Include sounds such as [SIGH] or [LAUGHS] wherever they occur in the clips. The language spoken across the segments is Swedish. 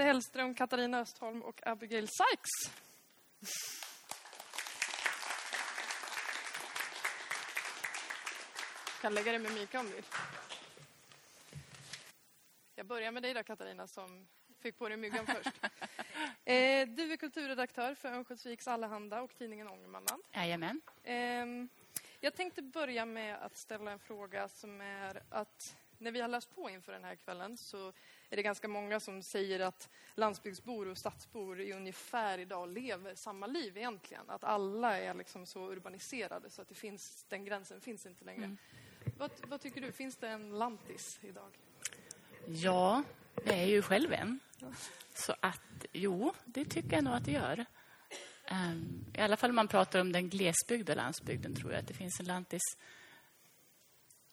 Dante Hellström, Katarina Östholm och Abigail Sykes. Jag kan lägga dig med Mika om du vill. Jag börjar med dig då Katarina som fick på dig myggan först. [LAUGHS] Eh, du är kulturredaktör för Örnsköldsviks Allehanda och tidningen Ångermanland. Jajamän. Ehm, jag tänkte börja med att ställa en fråga som är att när vi har läst på inför den här kvällen så är det ganska många som säger att landsbygdsbor och stadsbor i ungefär idag lever samma liv egentligen. Att alla är liksom så urbaniserade så att det finns, den gränsen finns inte längre. Mm. Vad, vad tycker du, finns det en lantis idag? Ja, jag är ju själv en. Så att, jo, det tycker jag nog att det gör. Ehm, I alla fall om man pratar om den glesbyggda landsbygden tror jag att det finns en lantis.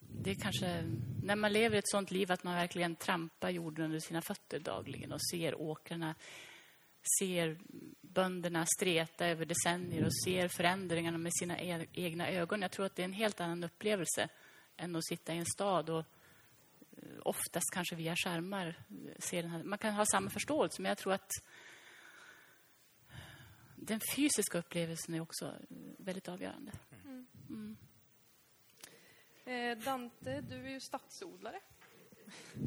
Det kanske när man lever ett sånt liv att man verkligen trampar jorden under sina fötter dagligen och ser åkrarna, ser bönderna streta över decennier och ser förändringarna med sina e- egna ögon. Jag tror att det är en helt annan upplevelse än att sitta i en stad och eh, oftast kanske via skärmar se den här. Man kan ha samma förståelse, men jag tror att den fysiska upplevelsen är också väldigt avgörande. Eh, Dante, du är ju stadsodlare.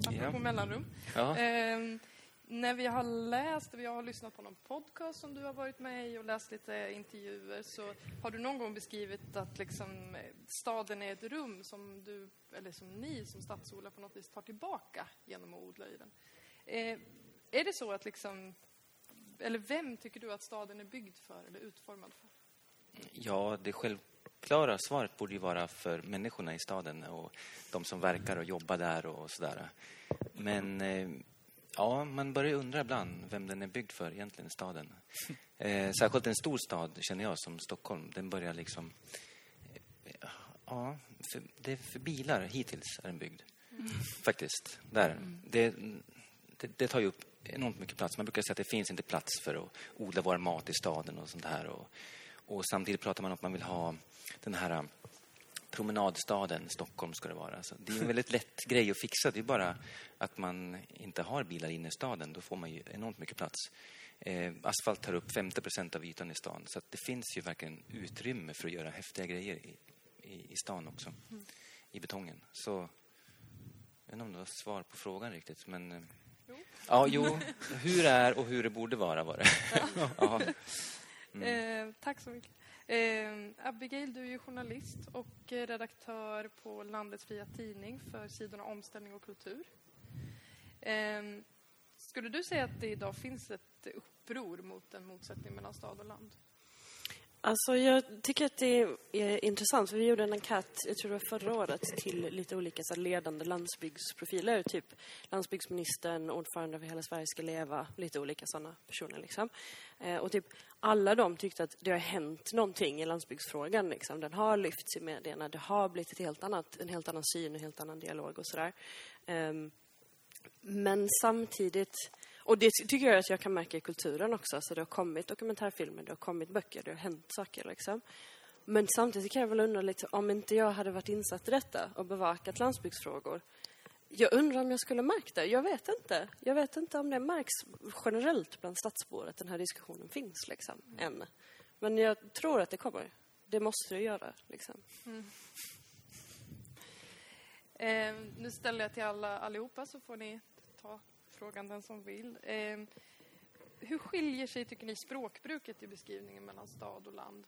Apropå mellanrum. Ja. Ehm, när vi har läst vi har lyssnat på någon podcast som du har varit med i och läst lite intervjuer så har du någon gång beskrivit att liksom, eh, staden är ett rum som du, eller som ni som stadsodlare på något vis tar tillbaka genom att odla i den. Eh, är det så att liksom, eller vem tycker du att staden är byggd för eller utformad för? ja, det självklara svaret borde ju vara för människorna i staden och de som verkar och jobbar där och sådär. Men eh, ja, man börjar undra ibland vem den är byggd för egentligen, staden. [LAUGHS] Eh, särskilt en stor stad, känner jag, som Stockholm. Den börjar liksom... eh, Ja, för, det är för bilar hittills är den byggd. Faktiskt. Där. Det, det, det tar ju upp enormt mycket plats. Man brukar säga att det finns inte plats för att odla vår mat i staden och sånt här. Och, och samtidigt pratar man om att man vill ha den här eh, promenadstaden, Stockholm ska det vara. Så det är en väldigt lätt [LAUGHS] grej att fixa. Det är bara att man inte har bilar inne i staden. Då får man ju enormt mycket plats. Eh, asfalt tar upp 50 procent av ytan i stan. Så det finns ju verkligen utrymme för att göra häftiga grejer i, i, i stan också. I betongen. Så jag vet inte om det var svar på frågan riktigt. Men, eh, Jo. Ja, jo. [LAUGHS] Hur är och hur det borde vara var det. ja. [LAUGHS] Mm. Eh, tack så mycket. Eh, Abigail, du är ju journalist och eh, redaktör på Landets fria tidning för sidorna Omställning och kultur. Eh, skulle du säga att det idag finns ett uppror mot en motsättning mellan stad och land? Alltså jag tycker att det är intressant, för vi gjorde en enkät, jag tror det var förra året, till lite olika så ledande landsbygdsprofiler, typ landsbygdsministern, ordförande för Hela Sverige ska leva, lite olika sådana personer liksom. Eh, och typ alla de tyckte att det har hänt någonting i landsbygdsfrågan liksom. Den har lyfts i medierna, det har blivit ett helt annat, en helt annan syn, en helt annan dialog och sådär. Ehm, men samtidigt, och det tycker jag att jag kan märka i kulturen också. Så det har kommit dokumentärfilmer, det har kommit böcker, det har hänt saker liksom. Men samtidigt kan jag väl undra lite, om inte jag hade varit insatt i detta och bevakat landsbygdsfrågor. Jag undrar om jag skulle märkt det. Jag vet inte. Jag vet inte om det märks generellt bland stadsbor att den här diskussionen finns liksom, än. Men jag tror att det kommer. Det måste det göra liksom. Eh, nu ställer jag till alla allihopa så får ni ta frågan den som vill. Eh, hur skiljer sig, tycker ni, språkbruket i beskrivningen mellan stad och land?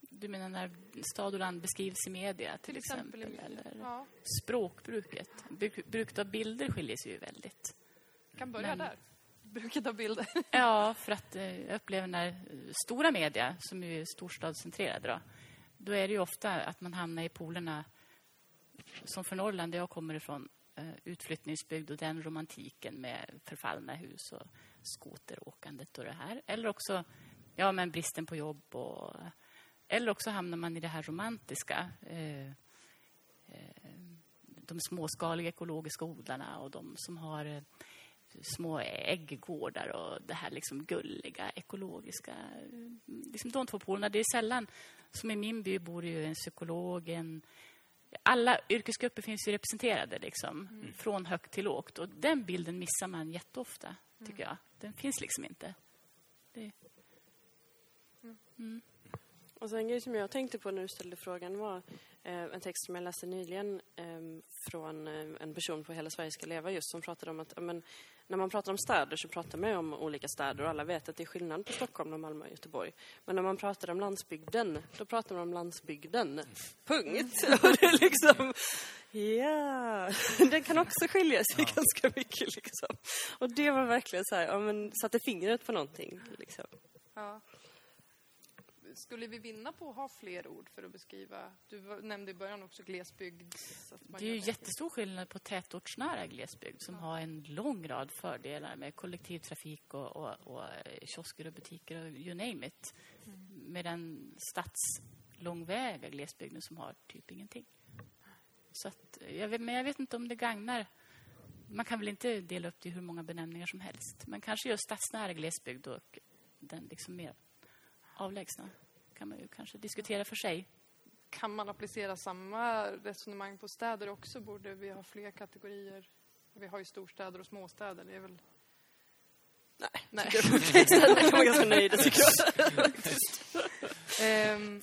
Du menar när stad och land beskrivs i media till, Till exempel exempel? media. eller Ja, språkbruket? Bruk, bruket av bilder skiljer sig ju väldigt. kan börja Men- där. Bruket av bilder. [LAUGHS] Ja, för att eh, jag upplever när stora media, som är storstadscentrerade, då, då är det ju ofta att man hamnar i polerna som för Norrland, där jag kommer ifrån, Eh, utflyttningsbygd och den romantiken med förfallna hus och skoteråkandet och det här. Eller också ja, men bristen på jobb. Och, eller också hamnar man i det här romantiska. Eh, eh de småskaliga ekologiska odlarna och de som har eh, små ägggårdar och det här liksom gulliga, ekologiska. Liksom de två polerna. Det är sällan, som i min by bor ju en psykolog, en alla yrkesgrupper finns ju representerade, liksom, från högt till lågt. Och den bilden missar man jätteofta, tycker jag. Den finns liksom inte. Det, Och sen en grej som jag tänkte på när du ställde frågan var eh, en text som jag läste nyligen eh, från eh, en person på Hela Sverige ska leva just som pratade om att ja, men, när man pratar om städer så pratar man ju om olika städer och alla vet att det är skillnad på Stockholm och Malmö och Göteborg. Men när man pratar om landsbygden, då pratar man om landsbygden. Punkt! [LAUGHS] Och det är liksom, ja, den kan också skilja sig ganska mycket liksom. Och det var verkligen så här, ja men satte fingret på någonting liksom. Ja. Skulle vi vinna på att ha fler ord för att beskriva... Du nämnde i början också glesbygd. det är ju jättestor skillnad på tätortsnära glesbygd som har en lång rad fördelar med kollektivtrafik och, och, och kiosker och butiker och you name it. Med den stadslångväga glesbygden som har typ ingenting. Så att, jag vet, men jag vet inte om det gagnar. Man kan väl inte dela upp det i hur många benämningar som helst. Men kanske just stadsnära glesbygd och den liksom mer avlägsna kan man ju kanske diskutera för sig. Kan man applicera samma resonemang på städer också? Borde vi ha fler kategorier? Vi har ju storstäder och småstäder. Det är väl... Nej, Nej. Där kan man ganska nöjd tycker [LAUGHS] jag. Ehm,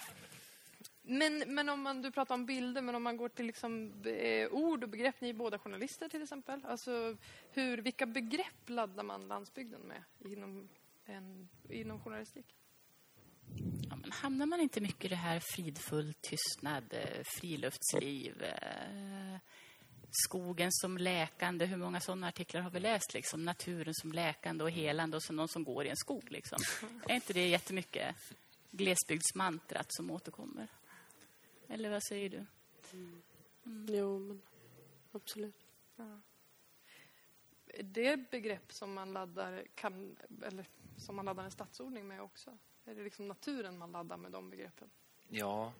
men, men om man, du pratar om bilder, men om man går till liksom, eh, ord och begrepp, ni är båda journalister till exempel. Alltså, hur, vilka begrepp laddar man landsbygden med inom, en, inom journalistik? Ja, men hamnar man inte mycket i det här fridfull tystnad, eh, friluftsliv, eh, skogen som läkande? Hur många sådana artiklar har vi läst? Liksom? Naturen som läkande och helande och som någon som går i en skog. Liksom. Är inte det jättemycket glesbygdsmantrat som återkommer? Eller vad säger du? Jo, men absolut. Är det begrepp som man laddar, kan, eller som man laddar en stadsordning med också? Är det liksom naturen man laddar med de begreppen? Ja,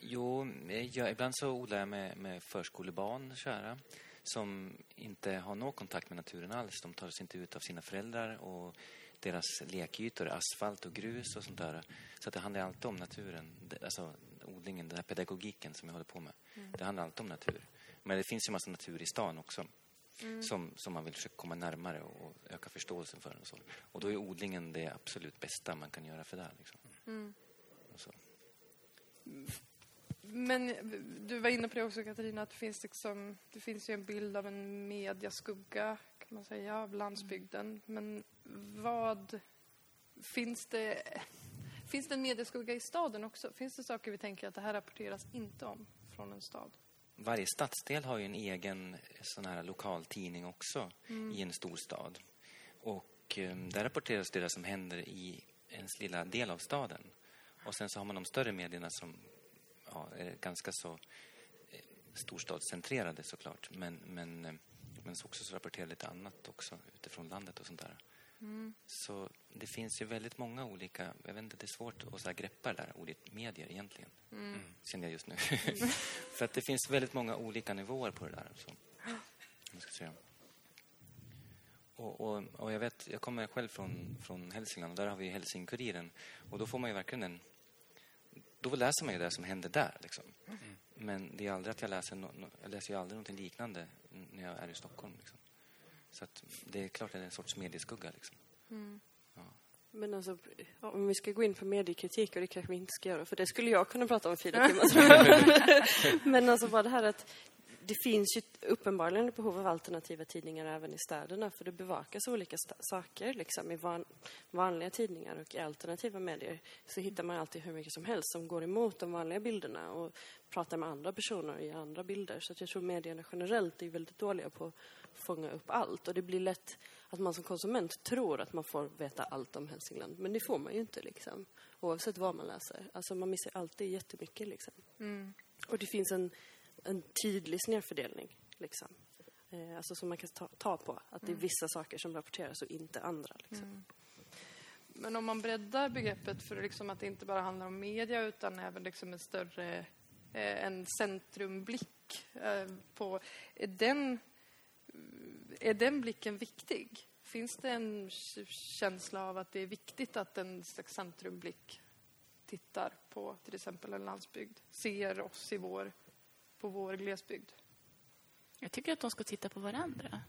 jo, eh, jag, ibland så odlar jag med, med förskolebarn, kära, som inte har någon kontakt med naturen alls. De tar sig inte ut av sina föräldrar och deras lekytor är asfalt och grus och sånt där. Så det handlar alltid om naturen, alltså odlingen, den här pedagogiken som jag håller på med. Det handlar alltid om natur. Men det finns ju massa natur i stan också. Som, som man vill försöka komma närmare och, och öka förståelsen för. Och, så. och då är odlingen det absolut bästa man kan göra för det. Liksom. Så. Men du var inne på det också Katarina, att det finns, liksom, det finns ju en bild av en mediaskugga kan man säga, av landsbygden. Men vad... Finns det, finns det en mediaskugga i staden också? Finns det saker vi tänker att det här rapporteras inte om från en stad? Varje stadsdel har ju en egen sån här lokaltidning också i en stor stad. Och eh, där rapporteras det som händer i ens lilla del av staden. Och sen så har man de större medierna som ja, är ganska så eh, storstadscentrerade såklart. Men, men, eh, men så också så rapporterar lite annat också utifrån landet och sånt där. Så det finns ju väldigt många olika, jag vet inte, det är svårt att så här greppa det där ordet medier egentligen. Mm. Känner jag just nu. [LAUGHS] För att det finns väldigt många olika nivåer på det där. Så, om jag ska säga. Och, och, och jag vet, jag kommer själv från, från Hälsingland och där har vi Hälsingkuriren. Och då får man ju verkligen en... Då läser man ju det som händer där liksom. Men det är aldrig att jag läser, no, jag läser ju aldrig någonting liknande när jag är i Stockholm liksom. Så att det är klart att det är en sorts medieskugga liksom. Men alltså, ja, om vi ska gå in på mediekritik, och det kanske vi inte ska göra, för det skulle jag kunna prata om i fyra [LAUGHS] timmar. [LAUGHS] Men alltså bara det här att det finns ju uppenbarligen ett behov av alternativa tidningar även i städerna, för det bevakas olika saker liksom. I van, vanliga tidningar och i alternativa medier så hittar man alltid hur mycket som helst som går emot de vanliga bilderna och pratar med andra personer i andra bilder. Så att jag tror medierna generellt är väldigt dåliga på att fånga upp allt. Och det blir lätt att man som konsument tror att man får veta allt om Hälsingland. Men det får man ju inte liksom. Oavsett vad man läser. Alltså man missar alltid jättemycket liksom. Och det finns en, en tydlig snedfördelning liksom. Eh, alltså som man kan ta, ta på. Att det är vissa saker som rapporteras och inte andra liksom. Men om man breddar begreppet för liksom att det inte bara handlar om media utan även liksom en större eh, en centrumblick eh, på... Är den, är den blicken viktig? Finns det en känsla av att det är viktigt att en slags centrumblick tittar på till exempel en landsbygd, ser oss i vår på vår glesbygd? Jag tycker att de ska titta på varandra.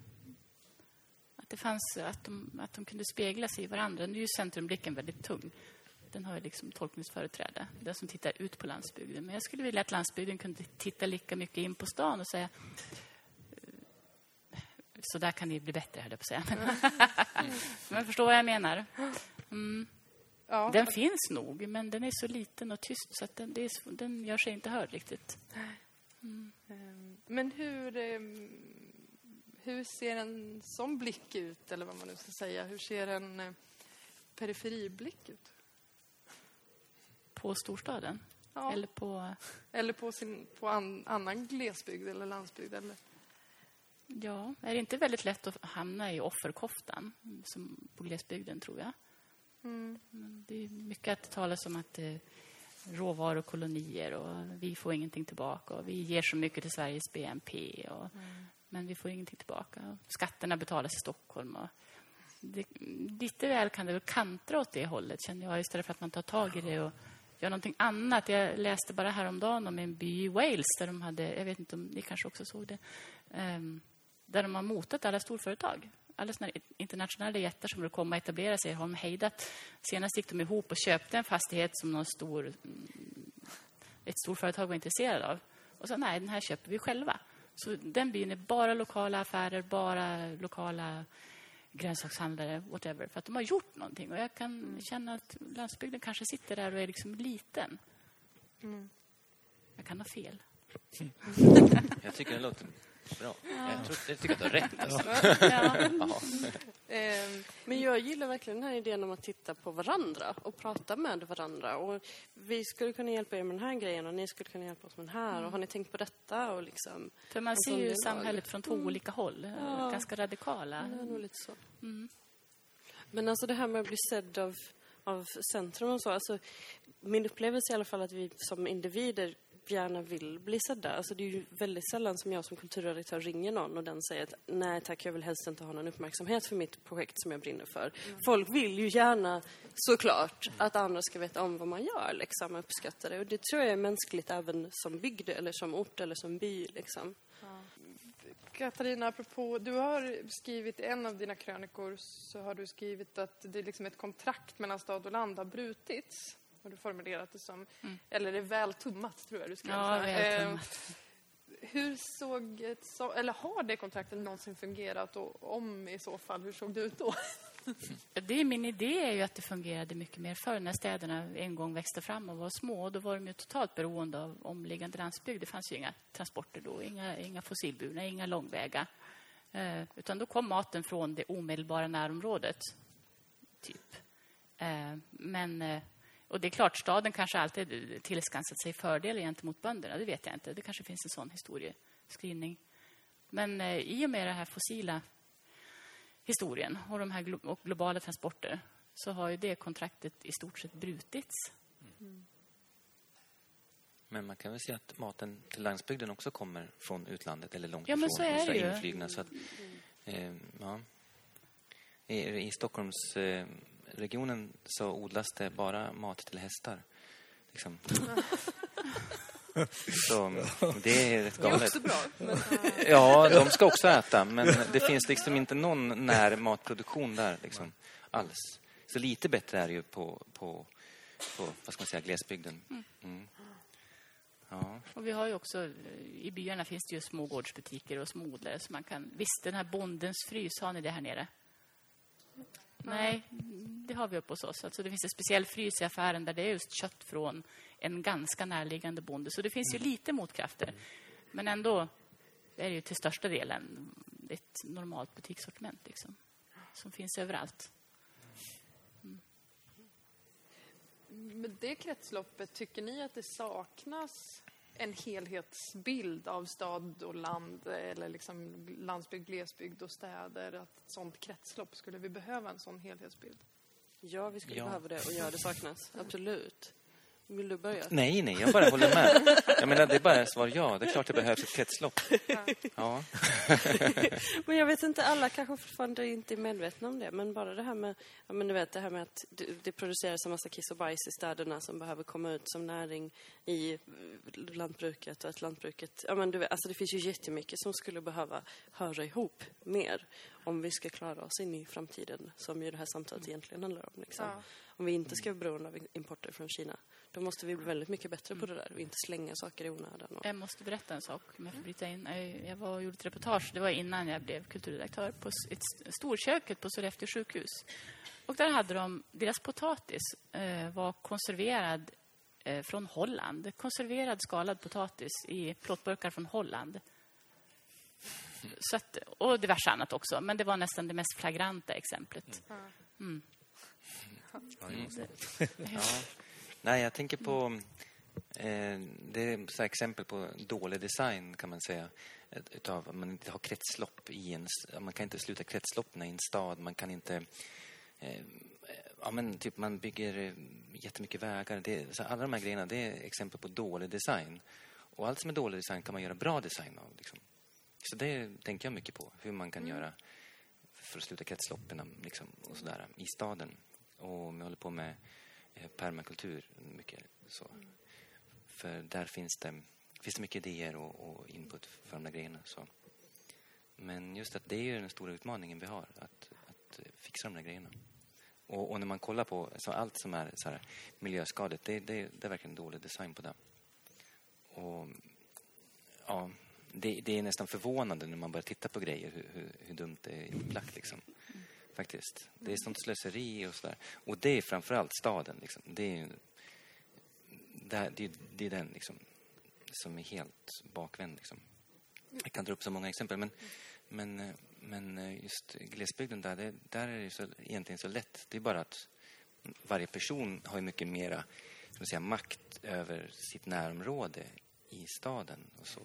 Att, det fanns, att, de, att de kunde spegla sig i varandra. Nu är ju centrumblicken väldigt tung. Den har ju liksom tolkningsföreträde, den som tittar ut på landsbygden. Men jag skulle vilja att landsbygden kunde titta lika mycket in på stan och säga så där kan ni bli bättre, höll jag på att säga. [LAUGHS] Men jag förstår vad jag menar. Mm. Ja, Den finns nog, men den är så liten och tyst så att den, är, den gör sig inte hörd riktigt. Ehm, Men hur, ehm, hur ser en sån blick ut, eller vad man nu ska säga? Hur ser en eh, periferiblick ut? På storstaden. Ja. Eller på... Eller på, sin, på an, annan glesbygd eller landsbygd? Eller? Ja, är det inte väldigt lätt att hamna i offerkoftan som på glesbygden, tror jag? Mm. Mm, Det är mycket att det talas om att eh, råvarukolonier och vi får ingenting tillbaka och vi ger så mycket till Sveriges BNP och, men vi får ingenting tillbaka. Skatterna betalas i Stockholm. Och det, lite väl kan det väl kantra åt det hållet, känner jag, istället för att man tar tag i det och gör någonting annat. Jag läste bara häromdagen om en by i Wales där de hade, jag vet inte om ni kanske också såg det, ehm, där de har motat alla storföretag. Alla internationella jättar som vill komma och etablera sig har de hejdat. Senast gick de ihop och köpte en fastighet som någon stor, mm, ett storföretag var intresserad av. Och sa nej, den här köper vi själva. Så den byn är bara lokala affärer, bara lokala grönsakshandlare, whatever. För att de har gjort någonting. Och jag kan känna att landsbygden kanske sitter där och är liksom liten. Jag kan ha fel. [LAUGHS] Jag tycker det låter bra. Jag, tror, jag tycker att du har rätt. Alltså. Ja. [LAUGHS] Ehm, Men jag gillar verkligen den här idén om att titta på varandra och prata med varandra. Och vi skulle kunna hjälpa er med den här grejen och ni skulle kunna hjälpa oss med den här. Och har ni tänkt på detta? Och liksom, För man ser ju samhället från två olika håll. Ja. Ganska radikala. är nog lite så. Mm. Men alltså det här med att bli sedd av, av centrum och så. Alltså, min upplevelse är i alla fall att vi som individer gärna vill bli sedda. Alltså det är ju väldigt sällan som jag som kulturredaktör ringer någon och den säger att nej tack, jag vill helst inte ha någon uppmärksamhet för mitt projekt som jag brinner för. Folk vill ju gärna såklart att andra ska veta om vad man gör liksom, och uppskatta det. Och det tror jag är mänskligt även som bygd eller som ort eller som by liksom. Katarina, apropå, du har skrivit i en av dina krönikor så har du skrivit att det är liksom ett kontrakt mellan stad och land har brutits. Har du formulerat det som. Eller det är väl tummat, tror jag du skrev. Ja, väl Eh, tummat. Hur såg ett så, eller har det kontraktet någonsin fungerat och om i så fall, hur såg det ut då? [LAUGHS] Det är min idé är ju att det fungerade mycket mer förr när städerna en gång växte fram och var små. Då var de ju totalt beroende av omliggande landsbygd. Det fanns ju inga transporter då, inga, inga fossilburna, inga långväga. Eh, utan då kom maten från det omedelbara närområdet, typ. Eh, men, eh, och det är klart, staden kanske alltid tillskansat sig fördelar gentemot bönderna. Det vet jag inte. Det kanske finns en sån historieskrivning. Men eh, i och med det här fossila historien och de här glo och globala transporter så har ju det kontraktet i stort sett brutits. Men man kan väl säga att maten till landsbygden också kommer från utlandet eller långt Ja, men ifrån. så är det ju. inflygna, så att, eh, ja. I, I Stockholmsregionen eh, regionen så odlas det bara mat till hästar. Liksom. [LAUGHS] så det är rätt Det är galet. också bra. Men, [LAUGHS] Ja, de ska också äta, men det finns liksom inte någon när matproduktion där liksom, alls. Så lite bättre är det ju på, på, på vad ska man säga, glesbygden. Mm. Ja. Och vi har ju också, I byarna finns det ju små gårdsbutiker och små odlare. Så man kan, visst, den här bondens frys, har ni det här nere? Nej, det har vi uppe hos oss. Alltså det finns en speciell frys i affären där det är just kött från en ganska närliggande bonde. Så det finns ju lite motkrafter. Men ändå är det ju till största delen ett normalt butikssortiment liksom, som finns överallt. med det kretsloppet, tycker ni att det saknas en helhetsbild av stad och land eller liksom landsbygd, glesbygd och städer? Att ett sånt kretslopp, skulle vi behöva en sån helhetsbild? Ja, vi skulle Ja. behöva det och ja, det saknas. Absolut. Vill du börja? Nej, nej, jag bara håller med. Jag menar, det är bara svar ja. Det är klart det behövs ett kretslopp. Ja. [LAUGHS] Men jag vet inte, alla kanske fortfarande inte är medvetna om det. Men bara det här med, ja, men du vet, det här med att det, produceras en massa kiss och bajs i städerna som behöver komma ut som näring i lantbruket och att lantbruket... Ja, men du vet, alltså det finns ju jättemycket som skulle behöva höra ihop mer om vi ska klara oss in i framtiden, som ju det här samtalet egentligen handlar om. Liksom. Ja. Om vi inte ska vara beroende av importer från Kina, då måste vi bli väldigt mycket bättre på det där och inte slänga saker i onödan. Och, Jag måste berätta en sak om jag får bryta in. Jag- var och gjorde ett reportage, det var innan jag blev kulturredaktör, på ett st- storköket på Sollefteå sjukhus. Och där hade de, deras potatis eh, var konserverad eh, från Holland. Konserverad skalad potatis i plåtburkar från Holland. Så att, och diverse annat också, men det var nästan det mest flagranta exemplet. Ja. Nej, jag tänker på... Eh, det är så här exempel på dålig design, kan man säga. Utav att man inte har kretslopp i en... Man kan inte sluta kretsloppen i en stad. Man kan inte... Eh, ja, men typ man bygger eh, jättemycket vägar. Det, så alla de här grejerna, det är exempel på dålig design. Och allt som är dålig design kan man göra bra design av. Liksom. Så det tänker jag mycket på. Hur man kan göra för att sluta kretsloppen liksom, och sådär, i staden. Och jag håller på med eh, permakultur mycket. Så. För där finns det, finns det mycket idéer och, och input för de där grejerna. Så. Men just att det är ju den stora utmaningen vi har, att, att eh, fixa de där grejerna. Och, och när man kollar på så allt som är så här, miljöskadligt, det, det, det är verkligen dålig design på det. Och ja, det, det är nästan förvånande när man börjar titta på grejer hur, hur, hur dumt det är upplagt. Liksom. Faktiskt. Det är sånt slöseri och sådär. Och det är framförallt staden. Liksom. Det, är, det, det, det är den liksom, som är helt bakvänd. Liksom. Jag kan dra upp så många exempel. Men, men, men just glesbygden där, det, där är det så, egentligen så lätt. Det är bara att varje person har mycket mera ska säga, makt över sitt närområde i staden. Och så.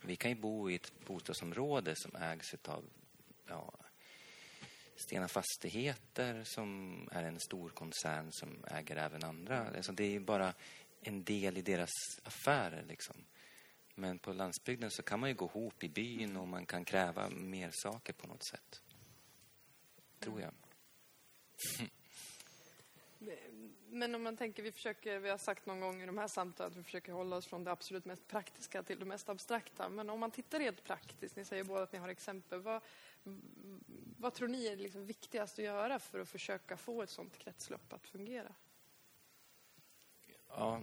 Vi kan ju bo i ett bostadsområde som ägs av ja, Stena Fastigheter som är en stor koncern som äger även andra. Alltså det är bara en del i deras affärer. Liksom. Men på landsbygden så kan man ju gå ihop i byn och man kan kräva mer saker på något sätt. Tror jag. [LAUGHS] Men om man tänker, vi försöker, vi har sagt någon gång i de här samtalen att vi försöker hålla oss från det absolut mest praktiska till det mest abstrakta. Men om man tittar rent praktiskt, ni säger båda att ni har exempel, vad, vad tror ni är liksom viktigast att göra för att försöka få ett sånt kretslopp att fungera? Ja,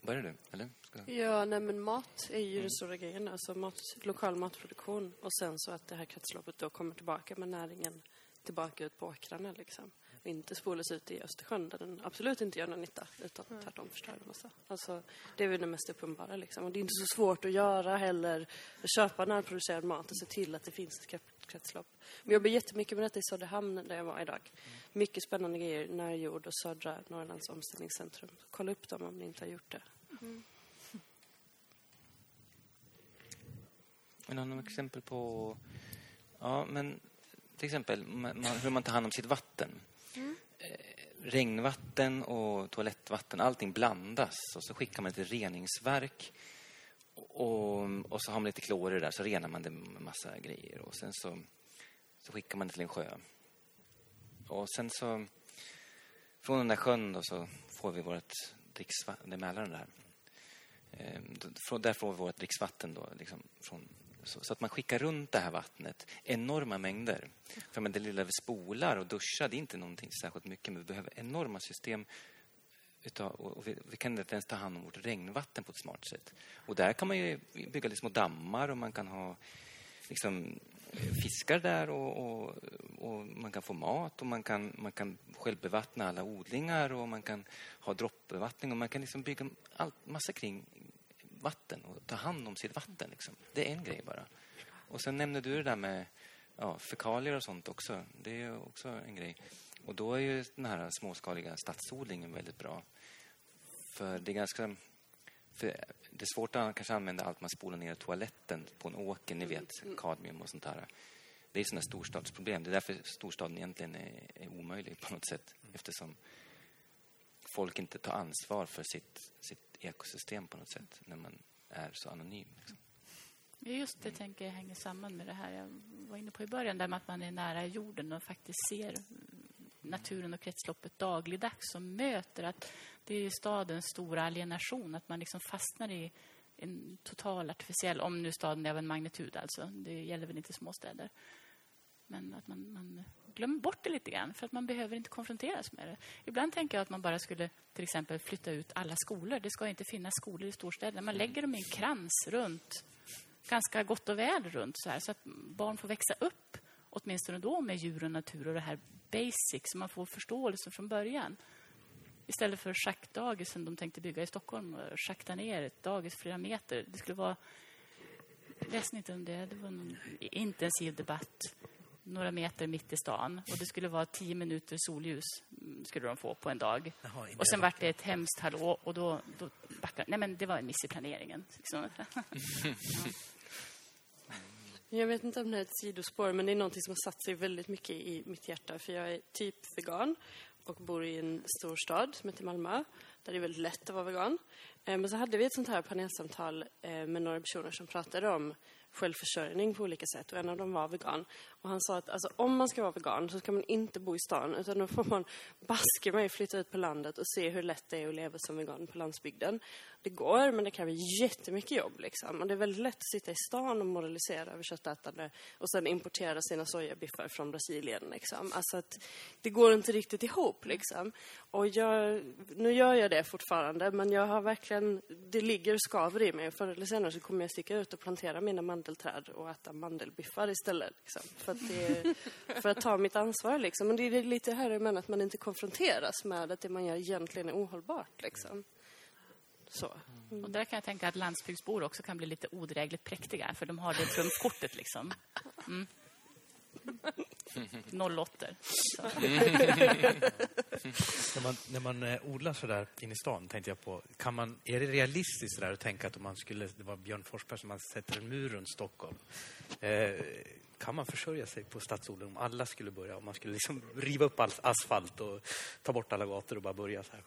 börjar du? Eller? Ska... Ja, nej men mat är ju den stora grejen. Alltså mat, lokal matproduktion och sen så att det här kretsloppet då kommer tillbaka med näringen tillbaka ut på åkrarna liksom. Och inte spolas ut i Östersjön där den absolut inte gör någon nytta utan tvärtom förstör en massa. Alltså, det är väl det mest uppenbara liksom. Och det är inte så svårt att göra heller. Att köpa närproducerad mat och se till att det finns ett kre- kretslopp. Vi jobbar jättemycket med detta i Söderhamn där jag var idag. Mycket spännande grejer, Närjord och Södra Norrlands omställningscentrum. Kolla upp dem om ni inte har gjort det. Men har du några exempel på... Ja, men till exempel man, hur man tar hand om sitt vatten. Mm. regnvatten och toalettvatten, allting blandas och så skickar man till reningsverk. Och, och så har man lite klor i det där, så renar man det med massa grejer. Och sen så, så skickar man det till en sjö. Och sen så, från den där sjön då så får vi vårt dricksvatten, det är Mälaren där. Ehm, då- Där får vi vårt dricksvatten då, liksom, från, så, så att man skickar runt det här vattnet enorma mängder. För men det lilla vi spolar och duschar, det är inte någonting särskilt mycket, men vi behöver enorma system utav, och och vi, vi kan inte ens ta hand om vårt regnvatten på ett smart sätt. Och där kan man ju bygga små dammar och man kan ha liksom, fiskar där och, och, och man kan få mat och man kan, man kan självbevattna alla odlingar och man kan ha droppbevattning och man kan liksom bygga allt, massa kring vatten och ta hand om sitt vatten. Liksom. Det är en grej bara. Och sen nämnde du det där med ja, fekalier och sånt också. Det är också en grej. Och då är ju den här småskaliga stadsodlingen väldigt bra. För det är ganska... För det är svårt att kanske använda allt man spolar ner i toaletten på en åker, ni vet, kadmium och sånt där. Det är sådana storstadsproblem. Det är därför storstaden egentligen är, är omöjlig på något sätt. Eftersom folk inte tar ansvar för sitt, sitt ekosystem på något sätt när man är så anonym. Liksom. Just det tänker jag hänger samman med det här jag var inne på i början, där med att man är nära jorden och faktiskt ser naturen och kretsloppet dagligdags och möter att det är stadens stora alienation, att man liksom fastnar i en total artificiell, om nu staden är av en magnitud alltså, det gäller väl inte småstäder. Men att man, man glömmer bort det lite grann för att man behöver inte konfronteras med det. Ibland tänker jag att man bara skulle till exempel flytta ut alla skolor. Det ska inte finnas skolor i storstäderna. Man lägger dem i en krans runt, ganska gott och väl runt så här, så att barn får växa upp åtminstone då med djur och natur och det här basic så man får förståelse från början. Istället för schackdagisen de tänkte bygga i Stockholm och schakta ner ett dagis flera meter. Det skulle vara... Jag läste inte om det. Det var en intensiv debatt några meter mitt i stan. Och det skulle vara tio minuter solljus mm, skulle de få på en dag. Jaha, och sen vart det ett hemskt hallå och då, då backade... Nej, men det var en miss i planeringen. Liksom. [LAUGHS] Jag vet inte om det är ett sidospår, men det är någonting som har satt sig väldigt mycket i mitt hjärta. För jag är typ vegan och bor i en stor stad som heter Malmö, där det är väldigt lätt att vara vegan. Eh, Men så hade vi ett sånt här panelsamtal eh, med några personer som pratade om självförsörjning på olika sätt och en av dem var vegan. Och han sa att alltså, om man ska vara vegan så ska man inte bo i stan utan då får man baske mig flytta ut på landet och se hur lätt det är att leva som vegan på landsbygden. Det går, men det kräver jättemycket jobb liksom. Och det är väldigt lätt att sitta i stan och moralisera över köttätande och sen importera sina sojabiffar från Brasilien liksom. Alltså att det går inte riktigt ihop liksom. Och jag, nu gör jag det fortfarande, men jag har verkligen, det ligger och skaver i mig. Förr eller senare så kommer jag sticka ut och plantera mina mandelträd och äta mandelbiffar istället. Liksom. För, att det, för att ta mitt ansvar liksom. Men det är lite här jag menar att man inte konfronteras med att det man gör egentligen är ohållbart liksom. Så. Och där kan jag tänka att landsbygdsbor också kan bli lite odrägligt präktiga för de har det trumfkortet liksom. Mm. [LAUGHS] 08. Så. När man, när man eh, odlar så där inne i stan tänkte jag på, kan man, är det realistiskt där att tänka att om man skulle, det var Björn Forsberg som man sätter en mur runt Stockholm. Eh, kan man försörja sig på stadsodling om alla skulle börja, om man skulle liksom riva upp all asfalt och ta bort alla gator och bara börja så här?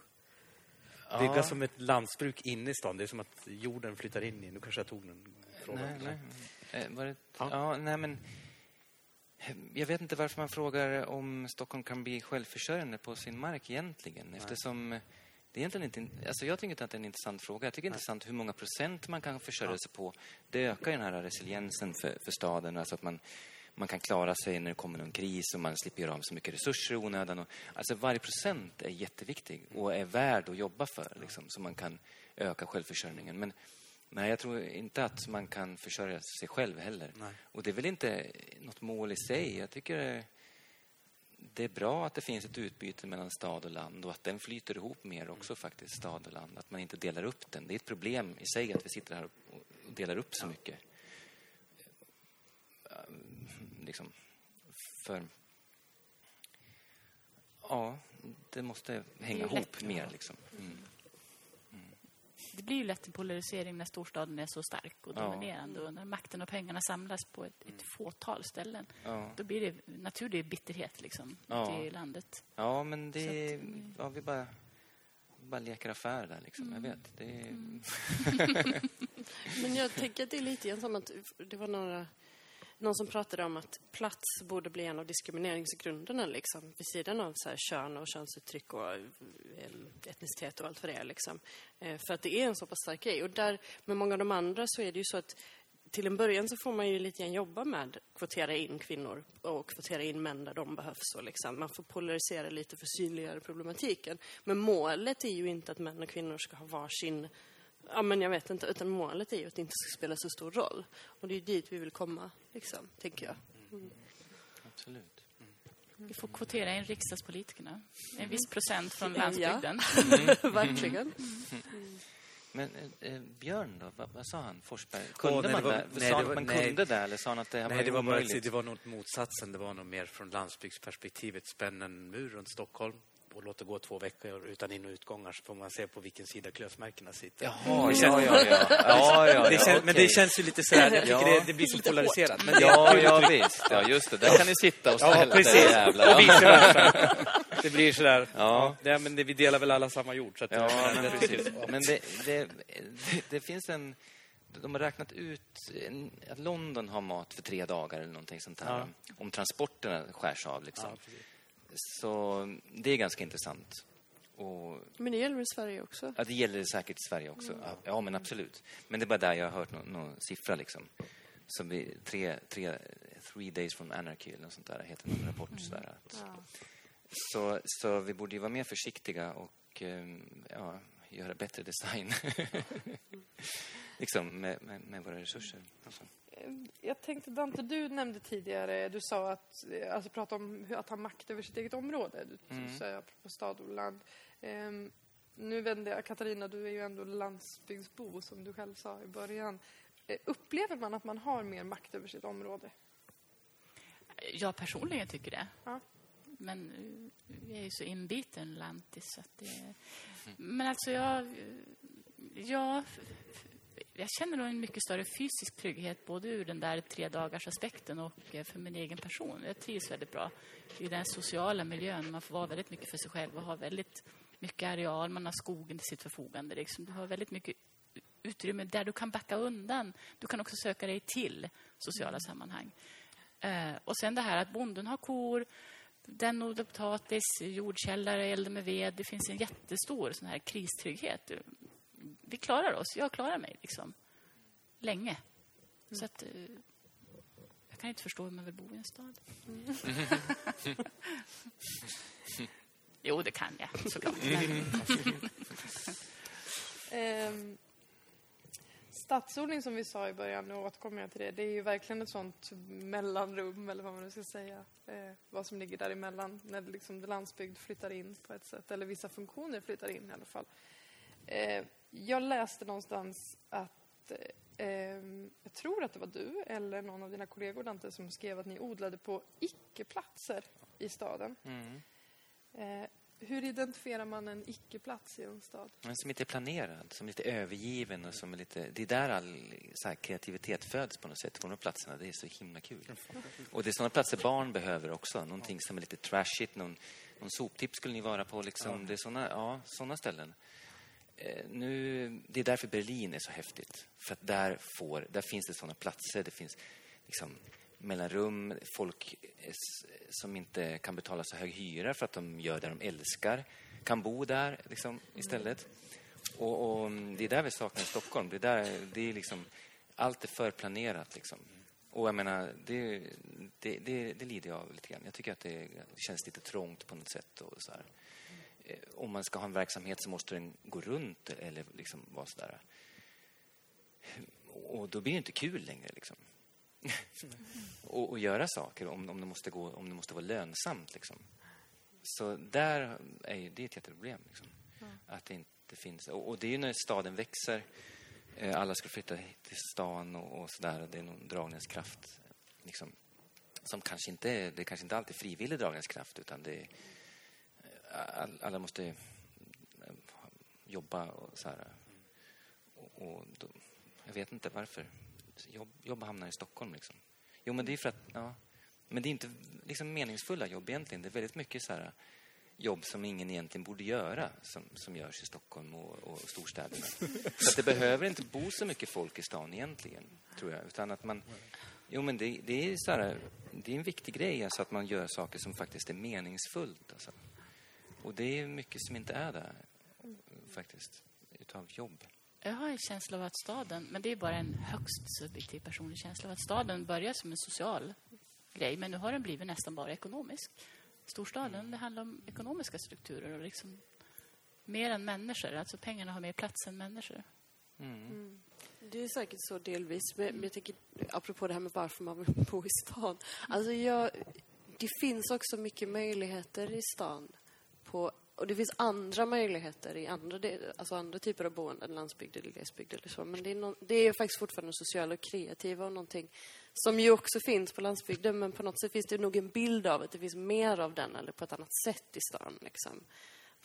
Bygga som ett lantbruk inne i stan. Det är som att jorden flyttar in i... Nu kanske jag tog den frågan. Nej, nej. Eh, var det, Ja. ja. nej, men... Jag vet inte varför man frågar om Stockholm kan bli självförsörjande på sin mark egentligen. Eftersom det är egentligen inte... Alltså jag tycker inte att det är en intressant fråga. Jag tycker det är intressant hur många procent man kan försörja sig på. Det ökar ju den här resiliensen för, för staden. Alltså att man, man kan klara sig när det kommer någon kris och man slipper göra av så mycket resurser i onödan. Och, alltså varje procent är jätteviktig och är värd att jobba för. Liksom, så man kan öka självförsörjningen. Men Nej, jag tror inte att man kan försörja sig själv heller. Nej. Och det är väl inte något mål i sig. Jag tycker det- är bra att det finns ett utbyte mellan stad och land och att den flyter ihop mer också faktiskt, stad och land. Att man inte delar upp den. Det är ett problem i sig att vi sitter här och delar upp så mycket. Liksom, för... Ja, det måste hänga Det ihop lätt, mer liksom. Mm. Det blir ju lätt en polarisering när storstaden är så stark och Ja. dominerande och när makten och pengarna samlas på ett, ett fåtal ställen. Ja. Då blir det naturlig bitterhet liksom, Ja. i landet. Ja, men det... Att, mm. ja, vi bara, bara leker affär där, liksom. Jag vet. Det är, [LAUGHS] Men jag tänker att det är lite grann som att det var några, någon som pratade om att plats borde bli en av diskrimineringsgrunderna liksom, vid sidan av så här, kön och könsuttryck och eh, etnicitet och allt vad det är. Liksom. Eh, för att det är en så pass stark grej. Och där, med många av de andra så är det ju så att till en början så får man ju lite grann jobba med kvotera in kvinnor och kvotera in män där de behövs. Och liksom. Man får polarisera lite för att synliggöra problematiken. Men målet är ju inte att män och kvinnor ska ha varsin Ja, men jag vet inte. Utan målet är ju att det inte ska spela så stor roll. Och det är dit vi vill komma, liksom, tänker jag. absolut. Vi får kvotera in riksdagspolitikerna. En viss procent från Ja. landsbygden. [LAUGHS] Verkligen. Men eh, eh, Björn då, vad, vad sa han? Forsberg? Kunde nej, man det var- nej, sa han att var- man nej. kunde det eller sa han att det här Nej, var det var, bara, det var nog motsatsen. Det var nog mer från landsbygdsperspektivet. Spänna en mur runt Stockholm och låta gå två veckor utan in och utgångar så får man se på vilken sida klösmärkena sitter. Jaha, ja, ja, ja. ja, ja, Det ja, känns, Men okej. det känns ju lite så här, jag tycker Ja. det, det blir så polariserat. Men Ja, ja, visst. Ja, just det. Där kan ni sitta och Ja, ställa precis. det jävlar. Och vice versa. [LAUGHS] det blir sådär. Ja. Ja, det, men det, vi delar väl alla samma jord. Så att, Ja, men precis. Men det, det, det, det finns en... De har räknat ut att London har mat för tre dagar eller någonting sånt här. Ja. Om transporterna skärs av liksom. Ja, precis. Så det är ganska intressant. Och Men det gäller i Sverige också. Ja, det gäller säkert i Sverige också. Ja, Ja, men absolut. Men det är bara där jag har hört någon, någon siffra liksom. Som vi, tre, tre, three days from anarchy eller något sånt där heter någon rapport. Sådär, att, så, så vi borde ju vara mer försiktiga och ehm, ja, göra bättre design. [LAUGHS] liksom med, med, med våra resurser. Alltså. Jag tänkte, Dante, du nämnde tidigare, du sa att, alltså prata om att ha makt över sitt eget område. Du Mm. sa apropå stad och land. Ehm, nu vänder jag, Katarina, du är ju ändå landsbygdsbo som du själv sa i början. Eh, upplever man att man har mer makt över sitt område? Jag personligen tycker det. Ja. Men eh, jag är ju så inbiten lantis så att det... Men alltså jag... Jag, jag känner nog en mycket större fysisk trygghet både ur den där tre dagars aspekten och eh, för min egen person. Jag trivs väldigt bra i den sociala miljön. Man får vara väldigt mycket för sig själv och ha väldigt mycket areal. Man har skogen till sitt förfogande. Liksom. Du har väldigt mycket utrymme där du kan backa undan. Du kan också söka dig till sociala sammanhang. Eh, och sen det här att bonden har kor, den odlar potatis, jordkällare, eldar med ved. Det finns en jättestor sån här kristrygghet. Vi klarar oss. Jag klarar mig liksom. Länge. Så att... eh, Jag kan inte förstå hur man vill bo i en stad. [LAUGHS] jo, det kan jag såklart. [LAUGHS] Men, Ehm, stadsodling som vi sa i början, nu återkommer jag till det, det är ju verkligen ett sånt mellanrum, eller vad man nu ska säga. Eh, vad som ligger däremellan, när det liksom landsbygd flyttar in på ett sätt, eller vissa funktioner flyttar in i alla fall. Eh, jag läste någonstans att, eh, jag tror att det var du eller någon av dina kollegor Dante som skrev att ni odlade på icke-platser i staden. Eh, hur identifierar man en icke-plats i en stad? Men som inte är planerad, som är lite övergiven och som är lite... Det är där all så här, kreativitet föds på något sätt, på de platserna. Det är så himla kul. [LAUGHS] Och det är sådana platser barn behöver också. Någonting som är lite trashigt, någon, någon soptipp skulle ni vara på liksom. Det är såna, ja, såna ställen. Eh, nu, det är därför Berlin är så häftigt. För att där, får, där finns det såna platser, det finns liksom mellanrum, folk eh, som inte kan betala så hög hyra för att de gör det de älskar, kan bo där liksom, istället. Och, och mm, det är där vi saknar Stockholm. Det är där, det är liksom, allt är förplanerat liksom. Och jag menar, det, det, det, det lider jag av lite grann. Jag tycker att det, det känns lite trångt på något sätt. Och så här. Eh, Om man ska ha en verksamhet så måste den gå runt eller liksom vara sådär. Och då blir det inte kul längre liksom. [LAUGHS] och, och göra saker om, om, det måste gå, om det måste vara lönsamt liksom. Så där är ju, det är ett jätteproblem. Liksom. Att det inte finns. Och, och det är ju när staden växer. eh, Alla ska flytta till stan och, och sådär. Det är någon dragningskraft. Liksom, som kanske inte, det är kanske inte alltid är frivillig dragningskraft utan det är, alla måste eh, jobba och så här. Och, och då, jag vet inte varför. Jobb, jobb hamnar i Stockholm liksom. Jo, men det är för att, ja. Men det är inte liksom meningsfulla jobb egentligen. Det är väldigt mycket så här jobb som ingen egentligen borde göra som, som görs i Stockholm och, och storstäderna. Så att det behöver inte bo så mycket folk i stan egentligen, tror jag. Utan att man... Jo, men det, det är så här, det är en viktig grej, alltså att man gör saker som faktiskt är meningsfullt. Alltså. Och det är mycket som inte är där, faktiskt, utav jobb. Jag har en känsla av att staden, men det är bara en högst subjektiv personlig känsla av att staden börjar som en social grej, men nu har den blivit nästan bara ekonomisk. Storstaden, det handlar om ekonomiska strukturer och liksom mer än människor. Alltså pengarna har mer plats än människor. Det är säkert så delvis. Men men jag tänker, apropå det här med varför man vill [LAUGHS] bo i stan. Alltså jag, det finns också mycket möjligheter i stan. På, och det finns andra möjligheter i andra, del- alltså andra typer av boenden, landsbygd eller glesbygd eller så. Men det är, nå- det är faktiskt fortfarande sociala och kreativa och någonting som ju också finns på landsbygden. Men på något sätt finns det nog en bild av att det finns mer av den eller på ett annat sätt i stan. Liksom.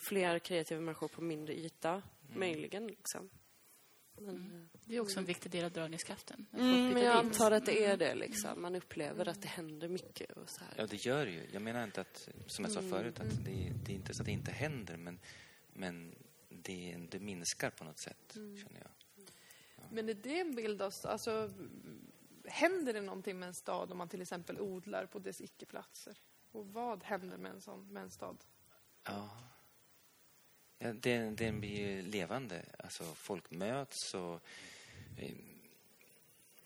Fler kreativa människor på mindre yta, möjligen. Liksom. Men, Det är också en viktig del av dragningskraften. mm, men jag antar att det är det liksom. Man upplever att det händer mycket och så här. Ja, det gör det ju. Jag menar inte att, som jag sa förut, att det, det är inte så att det inte händer, men, men det, det minskar på något sätt, känner jag. Men är det en bild av... Alltså, händer det någonting med en stad om man till exempel odlar på dess icke-platser? Och vad händer med en, sån, med en stad? Ja ja den, den blir ju levande. Alltså, folk möts och... Eh,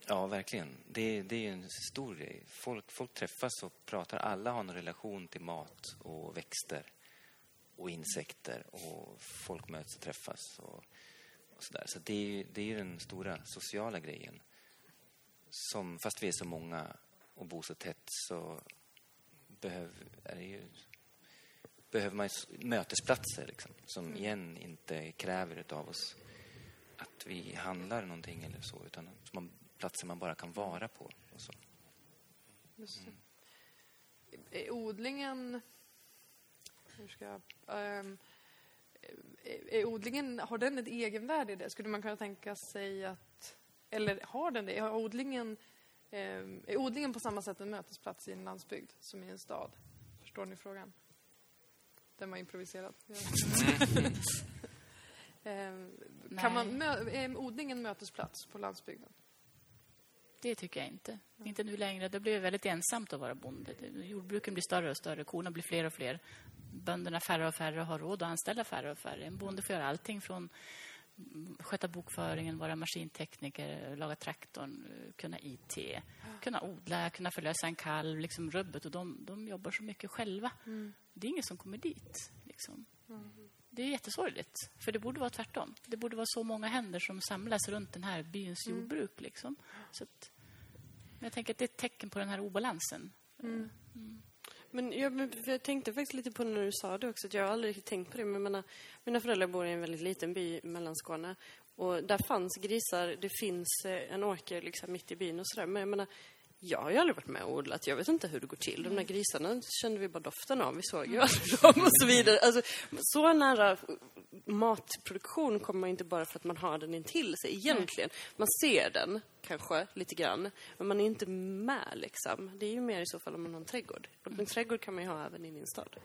ja, verkligen. Det, det är ju en stor grej. Folk, folk träffas och pratar. Alla har en relation till mat och växter och insekter. Och folk möts och träffas och, och sådär. Så det är ju det är ju den stora sociala grejen. Som, fast vi är så många och bor så tätt så behöver... är det ju behöver man mötesplatser liksom, som igen inte kräver av oss att vi handlar någonting eller så, utan man, platser man bara kan vara på. Och så. Det. Är odlingen... Hur ska jag... ehm, är, odlingen, har den ett egenvärde i det? Skulle man kunna tänka sig att... Eller har den det? Har odlingen, ehm, är odlingen på samma sätt en mötesplats i en landsbygd som i en stad? Förstår ni frågan? Den var improviserad. [LAUGHS] Ehm, kan man, mö, är odlingen en mötesplats på landsbygden? Det tycker jag inte. Inte nu längre. Det blir väldigt ensamt att vara bonde. Jordbruken blir större och större, korna blir fler och fler. Bönderna färre och färre har råd att anställa färre och färre. En bonde får göra allting från mm, sköta bokföringen, vara maskintekniker, laga traktorn, kunna IT, kunna odla, kunna förlösa en kalv, liksom rubbet. Och de, de jobbar så mycket själva. Det är ingen som kommer dit. Liksom. Det är jättesorgligt, för det borde vara tvärtom. Det borde vara så många händer som samlas runt den här byns jordbruk. Liksom. Så att, men jag tänker att det är ett tecken på den här obalansen. Men jag, men för jag tänkte faktiskt lite på när du sa det också, att jag har aldrig riktigt tänkt på det. Men jag menar, mina föräldrar bor i en väldigt liten by i Mellanskåne. Och där fanns grisar, det finns eh, en åker liksom mitt i byn och sådär. Men jag menar, jag har ju aldrig varit med och odlat. Jag vet inte hur det går till. De där grisarna kände vi bara doften av. Vi såg ju aldrig dem och så vidare. Alltså, så nära matproduktion kommer man inte bara för att man har den intill sig egentligen. Man ser den kanske lite grann, men man är inte med liksom. Det är ju mer i så fall om man har en trädgård. Och en trädgård kan man ju ha även i min stad.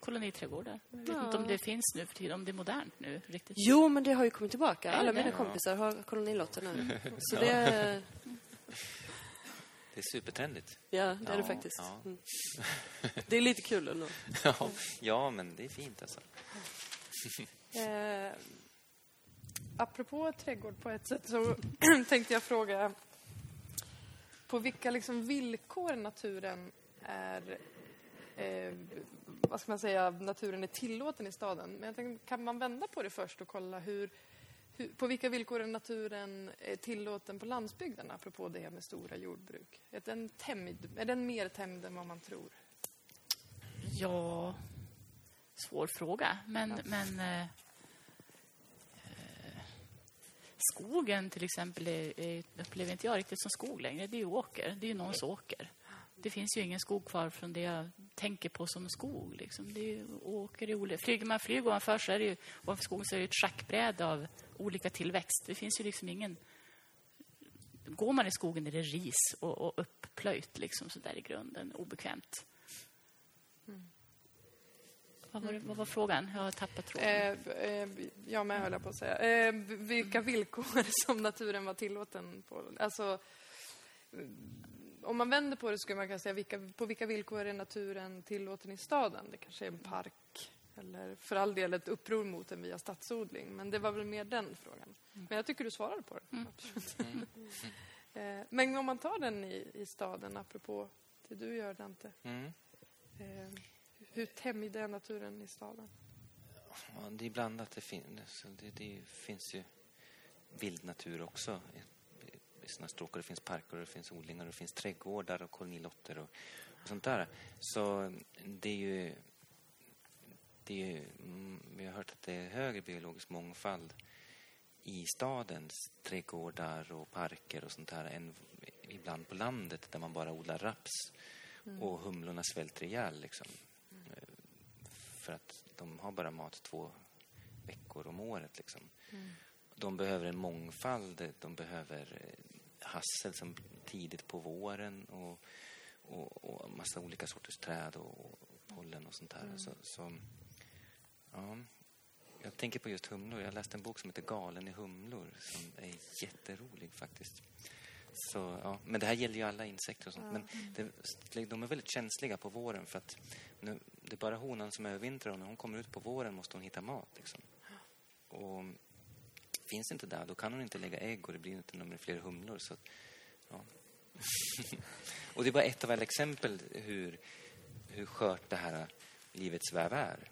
Koloniträdgårdar. Jag vet inte om det finns nu för tiden, om det är modernt nu riktigt. Jo, men det har ju kommit tillbaka. Alla mina kompisar har kolonilotter nu. [LAUGHS] Så det, Det är supertrendigt. ja, det är det Ja, faktiskt. ja. Mm. [LAUGHS] Det är lite kul ändå. Ja, ja, men det är fint alltså. Eh, apropå trädgård på ett sätt så [CLEARS THROAT] tänkte jag fråga på vilka liksom villkor naturen är eh, vad ska man säga, naturen är tillåten i staden. Men jag tänkte, kan man vända på det först och kolla hur, hur, på vilka villkor är naturen är tillåten på landsbygden, apropå det med stora jordbruk? Är den, tämjd, är den mer tämjd än vad man tror? Ja, svår fråga. Men, men eh, eh, skogen till exempel är, är, upplever inte jag riktigt som skog längre. Det är ju åker. Det är ju någons åker. Det finns ju ingen skog kvar från det jag tänker på som skog. Liksom. Det ju åker i olika... Flyger man flyger ovanför så är det ju, ovanför skogen så är det ett schackbräde av olika tillväxt. Det finns ju liksom ingen... Går man i skogen är det ris och, och upplöjt liksom så där i grunden, obekvämt. Vad var, det, vad var frågan? Jag har tappat tråden. Eh, eh, jag med höll jag på att säga. Eh, vilka villkor [LAUGHS] som naturen var tillåten på? Alltså, mm, om man vänder på det skulle man kunna säga vilka, på vilka villkor är naturen tillåten i staden? Det kanske är en park eller för all del ett uppror mot den via stadsodling. Men det var väl mer den frågan. Men jag tycker du svarade på den. Absolut. [LAUGHS] eh, men om man tar den i, i staden, apropå det du gör Dante. Mm. Eh, hur tämjd är naturen i staden? Ja, det är blandat. Det, fin det, det finns ju vild natur också i, såna stråk. Och Det finns parker, och det finns odlingar, och det finns trädgårdar och kolonilotter och, och sånt där. Så det är ju... Det är ju mm, vi har hört att det är högre biologisk mångfald i stadens trädgårdar och parker och sånt där än ibland på landet där man bara odlar raps och humlorna svälter ihjäl. Liksom för att de har bara mat två veckor om året. Liksom. de behöver en mångfald. De behöver eh, hassel som tidigt på våren och, och, och massa olika sorters träd och, och pollen och sånt där. Så, så, ja. Jag tänker på just humlor. Jag läste en bok som heter Galen i humlor som är jätterolig faktiskt. Så, ja. Men det här gäller ju alla insekter och sånt. Men det, de är väldigt känsliga på våren för att nu, det är bara honan som övervintrar och när hon kommer ut på våren måste hon hitta mat. Liksom. Och finns inte där, då kan hon inte lägga ägg och det blir inte några fler humlor. Så, ja. [LAUGHS] och det är bara ett av alla exempel hur, hur skört det här livets väv är.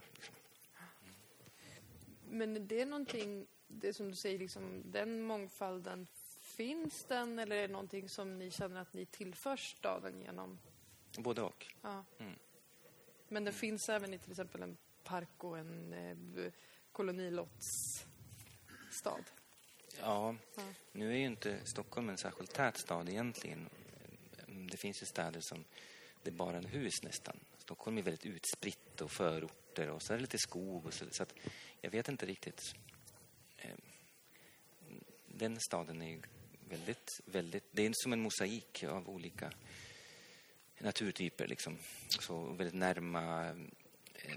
Men det är någonting, det som du säger, liksom, den mångfalden, finns den eller är det någonting som ni känner att ni tillför staden genom? Både och. Ja. Men den finns även i till exempel en park och en eh, kolonilottsstad? Ja, Ja. nu är ju inte Stockholm en särskilt tät stad egentligen. Det finns ju städer som det är bara en hus nästan. Stockholm är väldigt utspritt och förorter och så är det lite skog och så, så att jag vet inte riktigt. Eh, Den staden är ju väldigt, väldigt, det är som en mosaik av olika naturtyper liksom. Så väldigt närma eh,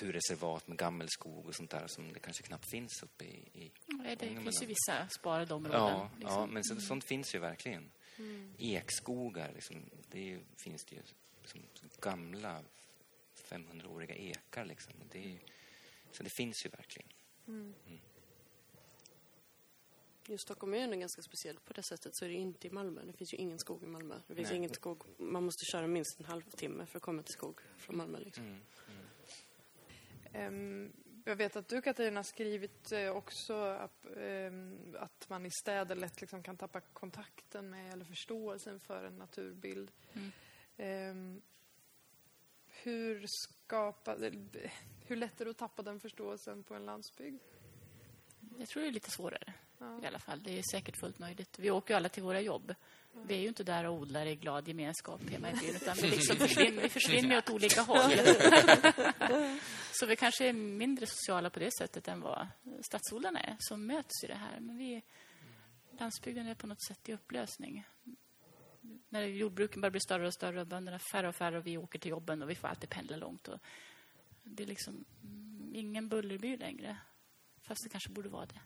naturreservat med gammelskog och sånt där som det kanske knappt finns uppe i, i Nej, det Ångermanland. finns ju vissa sparade områden. Ja, liksom. ja men så, sånt finns ju verkligen. Ekskogar, liksom, det är, ju- finns det ju som gamla 500-åriga ekar. Liksom. Och Det är, ju- så det finns ju verkligen. Just Stockholm är ganska speciellt på det sättet. Så är det inte i Malmö. Det finns ju ingen skog i Malmö. Det finns Nej. ingen skog. Man måste köra minst en halvtimme för att komma till skog från Malmö. Liksom. Mm. Ehm, jag vet att du, Katarina, har skrivit eh, också att, ehm, att man i städer lätt liksom kan tappa kontakten med eller förståelsen för en naturbild. Mm. Ehm, hur, skapa, eller, hur lätt är det att tappa den förståelsen på en landsbygd? Jag tror det är lite svårare Ja. i alla fall. Det är säkert fullt möjligt. Vi åker ju alla till våra jobb. Vi är ju inte där och odlar i glad gemenskap hemma i byn, utan vi, [LAUGHS] liksom försvinner, vi försvinner åt olika håll. [LAUGHS] Så vi kanske är mindre sociala på det sättet än vad stadsodlarna är, som möts i det här. Men vi, landsbygden är på något sätt i upplösning. När jordbruken börjar bli större och större och bönderna färre och färre och vi åker till jobben och vi får alltid pendla långt. Och det är liksom mm, ingen bullerby längre, fast det kanske borde vara det.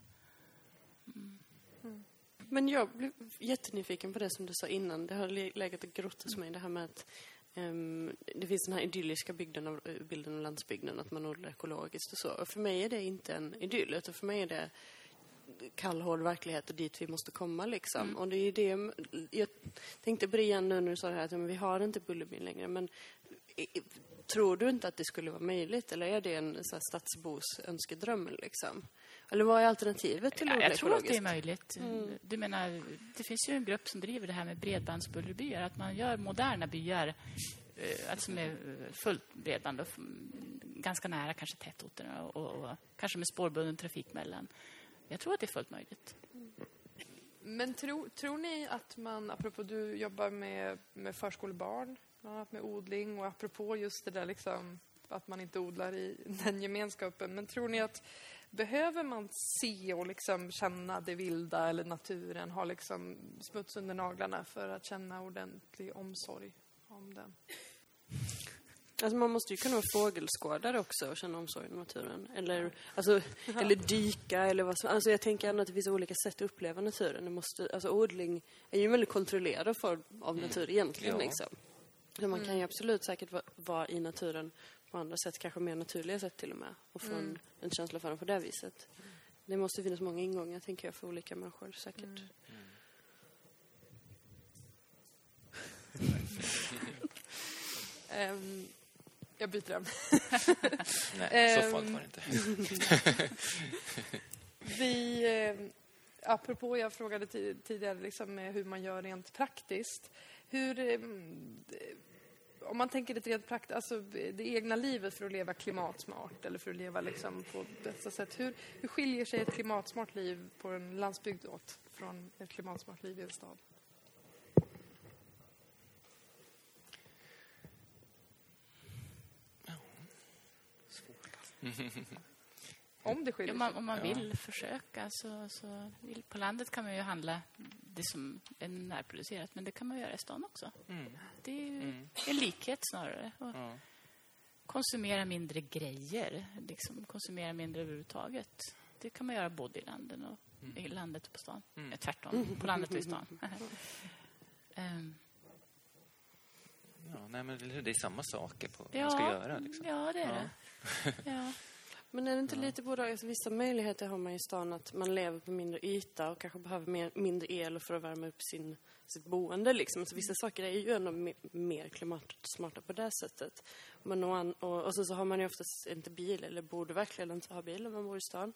Men jag blev jättenyfiken på det som du sa innan. Det har le- legat och grott hos mig, det här med att ehm, det finns den här idylliska bygden av, eh, bilden av landsbygden, att man odlar ekologiskt och så. Och för mig är det inte en idyll, utan för mig är det kall, hård verklighet och dit vi måste komma liksom. Och det är det, jag tänkte på det igen nu när du sa det här att men vi har inte Bullerbyn längre, men tror du inte att det skulle vara möjligt? Eller är det en så här, stadsbos önskedröm liksom? Eller vad är alternativet till att Ja, odla jag tror att det är möjligt. Du menar, det finns ju en grupp som driver det här med bredbandsbullerbyar. Att man gör moderna byar eh, alltså med eh, fullt bredband och ganska nära kanske tätorterna och, och, och kanske med spårbunden trafik mellan. Jag tror att det är fullt möjligt. Men tro, tror ni att man, apropå du jobbar med, med förskolebarn, bland annat med odling och apropå just det där liksom att man inte odlar i [LAUGHS] den gemenskapen. Men tror ni att behöver man se och liksom känna det vilda eller naturen, ha liksom smuts under naglarna för att känna ordentlig omsorg om den? Alltså man måste ju kunna vara fågelskådare också och känna omsorg om naturen. Eller, alltså, [LAUGHS] eller dyka eller vad som Alltså jag tänker ändå att det finns olika sätt att uppleva naturen. Det måste, alltså odling är ju en väldigt kontrollerad form av natur egentligen. Liksom. Så man kan ju absolut säkert vara, vara i naturen på andra sätt, kanske mer naturliga sätt till och med. Och få en, en känsla för den på det viset. Det måste finnas många ingångar, tänker jag, för olika människor säkert. [LAUGHS] Ehm, jag byter ämne. [LAUGHS] Nej, så Ehm. farligt var det inte. [LAUGHS] Vi, eh, apropå jag frågade ti- tidigare liksom, hur man gör rent praktiskt. Hur, eh, om man tänker lite rent praktiskt, alltså det egna livet för att leva klimatsmart eller för att leva liksom, på bästa sätt. Hur, hur skiljer sig ett klimatsmart liv på en landsbygd åt från ett klimatsmart liv i en stad? [LAUGHS] Om det skiljer Om man, sig. om man Ja. vill försöka så, så På landet kan man ju handla det som är närproducerat, men det kan man göra i stan också. Mm. Det är ju Mm. en likhet snarare. Och Ja. Konsumera mindre grejer, liksom konsumera mindre överhuvudtaget. Det kan man göra både i landet och, i landet och på stan. Mm. Eh, Tvärtom, på landet och i stan. [LAUGHS] Ehm, Ja, nej, men det är samma saker på, ja, man ska göra. Liksom. ja, det är Ja. det. Ja. Men är det inte lite både alltså, Vissa möjligheter har man i stan att man lever på mindre yta och kanske behöver mer, mindre el för att värma upp sin, sitt boende. Liksom. Alltså, vissa saker är ju ändå me, mer klimatsmarta på det sättet. Men, och, och, och sen så har man ju oftast inte bil, eller borde verkligen inte ha bil om man bor i stan.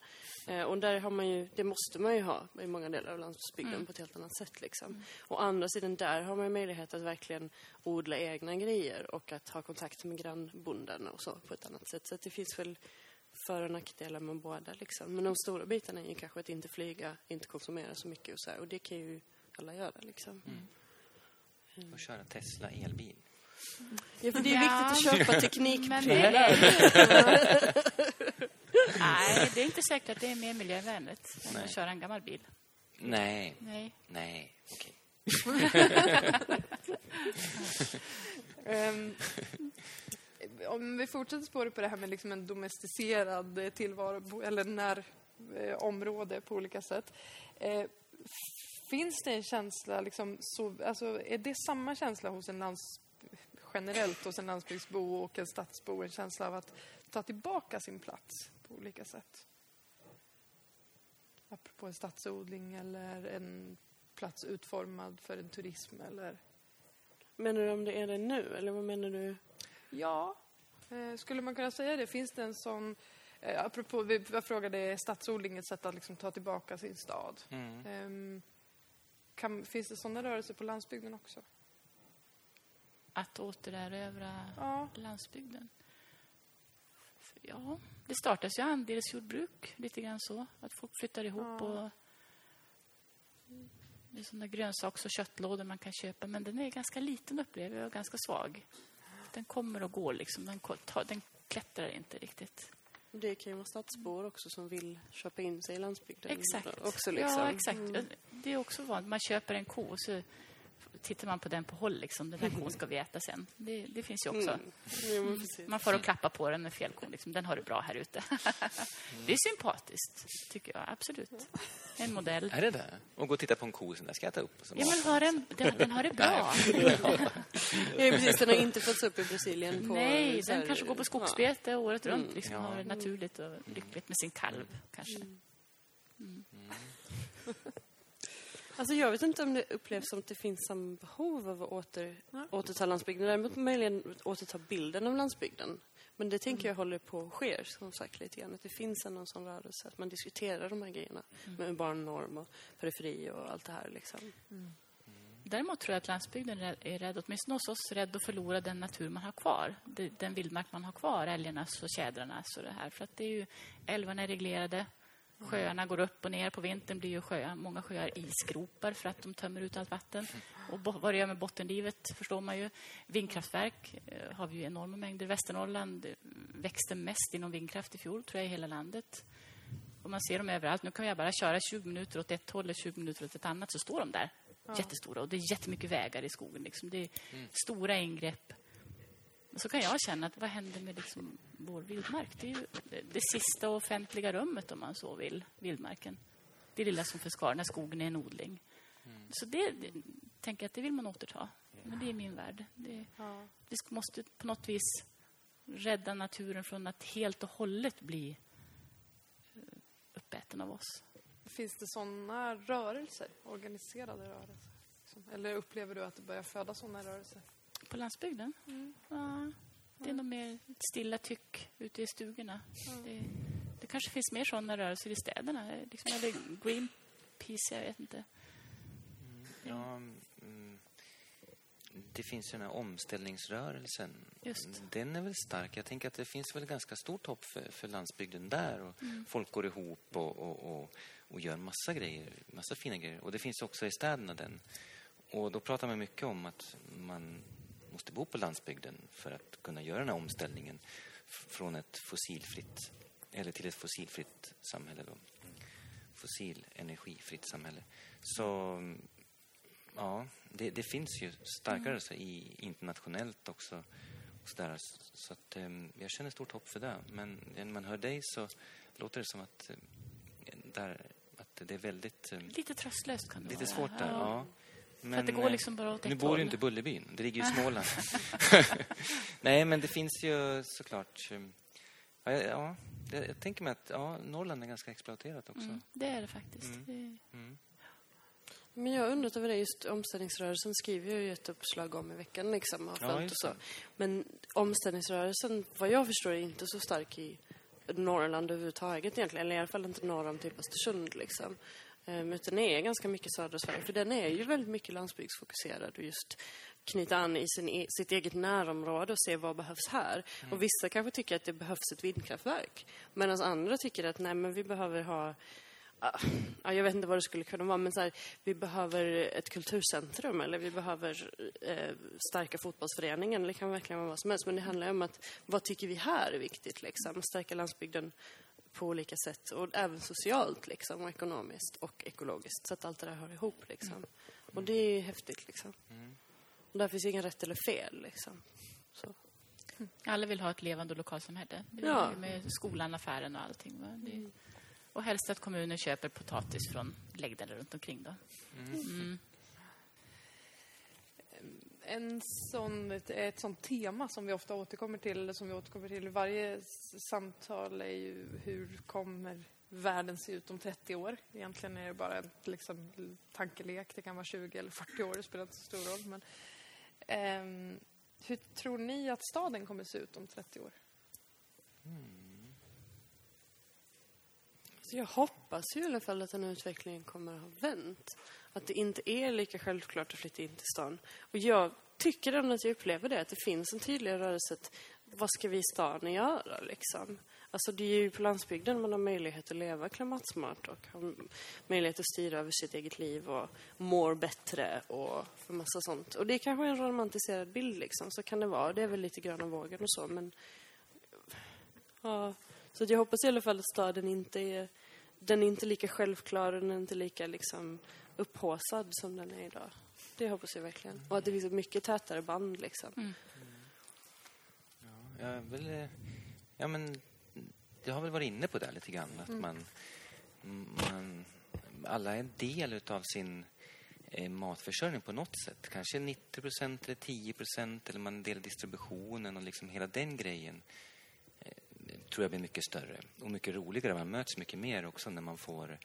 Eh, och där har man ju, det måste man ju ha i många delar av landsbygden på ett helt annat sätt. Liksom. Å andra sidan, där har man ju möjlighet att verkligen odla egna grejer och att ha kontakt med grannbonden och så på ett annat sätt. Så det finns väl för och nackdelar med båda. Liksom. Men de stora bitarna är ju kanske att inte flyga, inte konsumera så mycket och så här. Och det kan ju alla göra liksom. Och köra Tesla elbil. Ja, för det är Ja. viktigt att köpa teknik. Men det är... [LAUGHS] Nej, det är inte säkert att det är mer miljövänligt än att köra en gammal bil. Nej, Nej. nej, okej. [LAUGHS] [LAUGHS] Ehm, om vi fortsätter spåret på det här med liksom en domesticerad tillvaro, eller när eh, område på olika sätt. Eh, finns det en känsla, liksom, så, alltså, är det samma känsla hos en lands, generellt hos en landsbygdsbo och en stadsbo, en känsla av att ta tillbaka sin plats på olika sätt? Apropå en stadsodling eller en plats utformad för en turism eller Menar du om det är det nu, eller vad menar du? Ja, skulle man kunna säga det? Finns det en sån... Eh, apropå, vi, jag frågade är stadsodling ett sätt att liksom ta tillbaka sin stad. Mm. Ehm, kan, finns det sådana rörelser på landsbygden också? Att återerövra Ja. landsbygden. Ja, det startas ju andelsjordbruk, lite grann så. Att folk flyttar ihop Ja. och... Det är sådana grönsaks och köttlådor man kan köpa, men den är ganska liten upplever jag, och ganska svag. Den kommer och går liksom, den, den klättrar inte riktigt. Det kan ju vara stadsbor också som vill köpa in sig i landsbygden. Exakt. Också, liksom. Ja, exakt. Mm. Det är också vanligt. Man köper en ko så tittar man på den på håll. Liksom. Den här kon ska vi äta sen. Det, det finns ju också. Mm. Man får och klappa på den med fel kon. Liksom. Den har det bra här ute. [LAUGHS] det är sympatiskt, tycker jag. Absolut. En modell. Är det det? Och gå och titta på en ko, så där ska jag äta upp. Ja, men har den, den, den har det bra. [LAUGHS] Ja, precis. Den har inte fötts upp i Brasilien. På, Nej, den kanske går på skogsbete året runt. Mm. Liksom, Ja. Har det naturligt och lyckligt med sin kalv, kanske. Alltså jag vet inte om det upplevs som att det finns samma behov av att åter, återta landsbygden. Däremot möjligen återta bilden av landsbygden. Men det tänker jag håller på att ske, som sagt, lite grann. Att det finns en sån rörelse, att man diskuterar de här grejerna. Med urban norm och periferi och allt det här liksom. Däremot tror jag att landsbygden är rädd, åtminstone hos oss, rädd att förlora den natur man har kvar. Den vildmark man har kvar, älgarnas och tjädrarnas och det här. För att det är ju, älvarna är reglerade, sjöarna går upp och ner. På vintern blir ju sjöar, många sjöar isgropar för att de tömmer ut allt vatten. Och vad det gör med bottenlivet förstår man ju. Vindkraftverk eh, har vi ju enorma mängder. Västernorrland eh, växte mest inom vindkraft i fjol, tror jag, i hela landet. Och man ser dem överallt. Nu kan jag bara köra 20 minuter åt ett håll och 20 minuter åt ett annat, så står de där. Jättestora. Och det är jättemycket vägar i skogen. Liksom. Det är stora ingrepp. Och så kan jag känna att vad händer med liksom vår vildmark? Det är ju det, det sista offentliga rummet, om man så vill, vildmarken. Det lilla som förskar när skogen är en odling. Så det, det tänker jag att det vill man återta. Men det är min värld. Det, Ja. vi måste på något vis rädda naturen från att helt och hållet bli eh, uppäten av oss. Finns det sådana rörelser, organiserade rörelser? Eller upplever du att det börjar födas sådana rörelser? På landsbygden? Ja, det är nog mer stilla tyck ute i stugorna. Det, det kanske finns mer sådana rörelser i städerna. Liksom, eller Greenpeace, jag vet inte. Ja, mm, det finns ju den här omställningsrörelsen. Just. Den är väl stark. Jag tänker att det finns väl ganska stort hopp för, för landsbygden där. Och Folk går ihop och, och, och, och gör massa grejer, massa fina grejer. Och det finns också i städerna den. Och då pratar man mycket om att man måste bo på landsbygden för att kunna göra den här omställningen från ett fossilfritt eller till ett fossilfritt samhälle. Då. Fossilenergifritt samhälle. Så ja, det, det finns ju starka rörelser i, internationellt också. Och så där. så att, eh, jag känner stort hopp för det. Men när man hör dig så låter det som att, eh, där, att det är väldigt... eh, Lite tröstlöst kan det Lite vara. svårt där, ja. Men, det går eh, liksom bara åt Nu ett bor håll. du inte i Bullerbyn, det ligger ju i Småland. [LAUGHS] Nej, men det finns ju såklart... eh, Ja, jag- ja, jag, tänker mig att ja, Norrland är ganska exploaterat också. Mm, det är det faktiskt. Det, Men jag har undrat över det, just omställningsrörelsen skriver jag ju ett uppslag om i veckan liksom, Ja, och så. Men omställningsrörelsen, vad jag förstår, är inte så stark i Norrland överhuvudtaget egentligen, eller i alla fall inte norr om typ Östersund liksom. Utan det är ganska mycket södra Sverige, för den är ju väldigt mycket landsbygdsfokuserad och just knyta an i sin, e- sitt eget närområde och se vad behövs här. Och vissa kanske tycker att det behövs ett vindkraftverk, medan andra tycker att nej, men vi behöver ha Ah, ja, jag vet inte vad det skulle kunna vara, men så här, vi behöver ett kulturcentrum eller vi behöver eh, stärka fotbollsföreningen. Det kan verkligen vara vad som helst. Men det handlar om att vad tycker vi här är viktigt? Liksom? Stärka landsbygden på olika sätt och även socialt liksom, och ekonomiskt och ekologiskt. Så att allt det där hör ihop. Liksom. Och det är häftigt. Liksom. Och där finns inga rätt eller fel. Liksom. Så. alla vill ha ett levande lokalsamhälle. Det Ja. är med skolan, affären och allting. Va? Det, och helst att kommunen köper potatis från lägden runt omkring då. Mm. En sån, ett, ett sånt tema som vi ofta återkommer till, eller som vi återkommer till i varje samtal är ju hur kommer världen se ut om 30 år? Egentligen är det bara en liksom, tankelek, det kan vara 20 eller 40 år, det spelar inte så stor roll. Men, ehm, hur tror ni att staden kommer se ut om 30 år? Så jag hoppas ju i alla fall att den här utvecklingen kommer att ha vänt. Att det inte är lika självklart att flytta in till stan. Och jag tycker ändå att jag upplever det, att det finns en tydlig rörelse att vad ska vi i stan göra liksom? Alltså det är ju på landsbygden man har möjlighet att leva klimatsmart och har möjlighet att styra över sitt eget liv och mår bättre och för massa sånt. Och det är kanske en romantiserad bild liksom, så kan det vara. Det är väl lite gröna vågen och så, men Ja, så jag hoppas i alla fall att staden inte är... Den är inte lika självklar och den är inte lika liksom upphaussad som den är idag. Det hoppas jag verkligen. Och att det finns ett mycket tätare band liksom. Jag vill, eh, ja, men, jag har väl varit inne på det lite grann. Att man, man, alla är en del utav sin eh, matförsörjning på något sätt. Kanske 90 procent eller 10 procent eller man delar distributionen och liksom hela den grejen eh, tror jag blir mycket större och mycket roligare. Man möts mycket mer också när man får eh,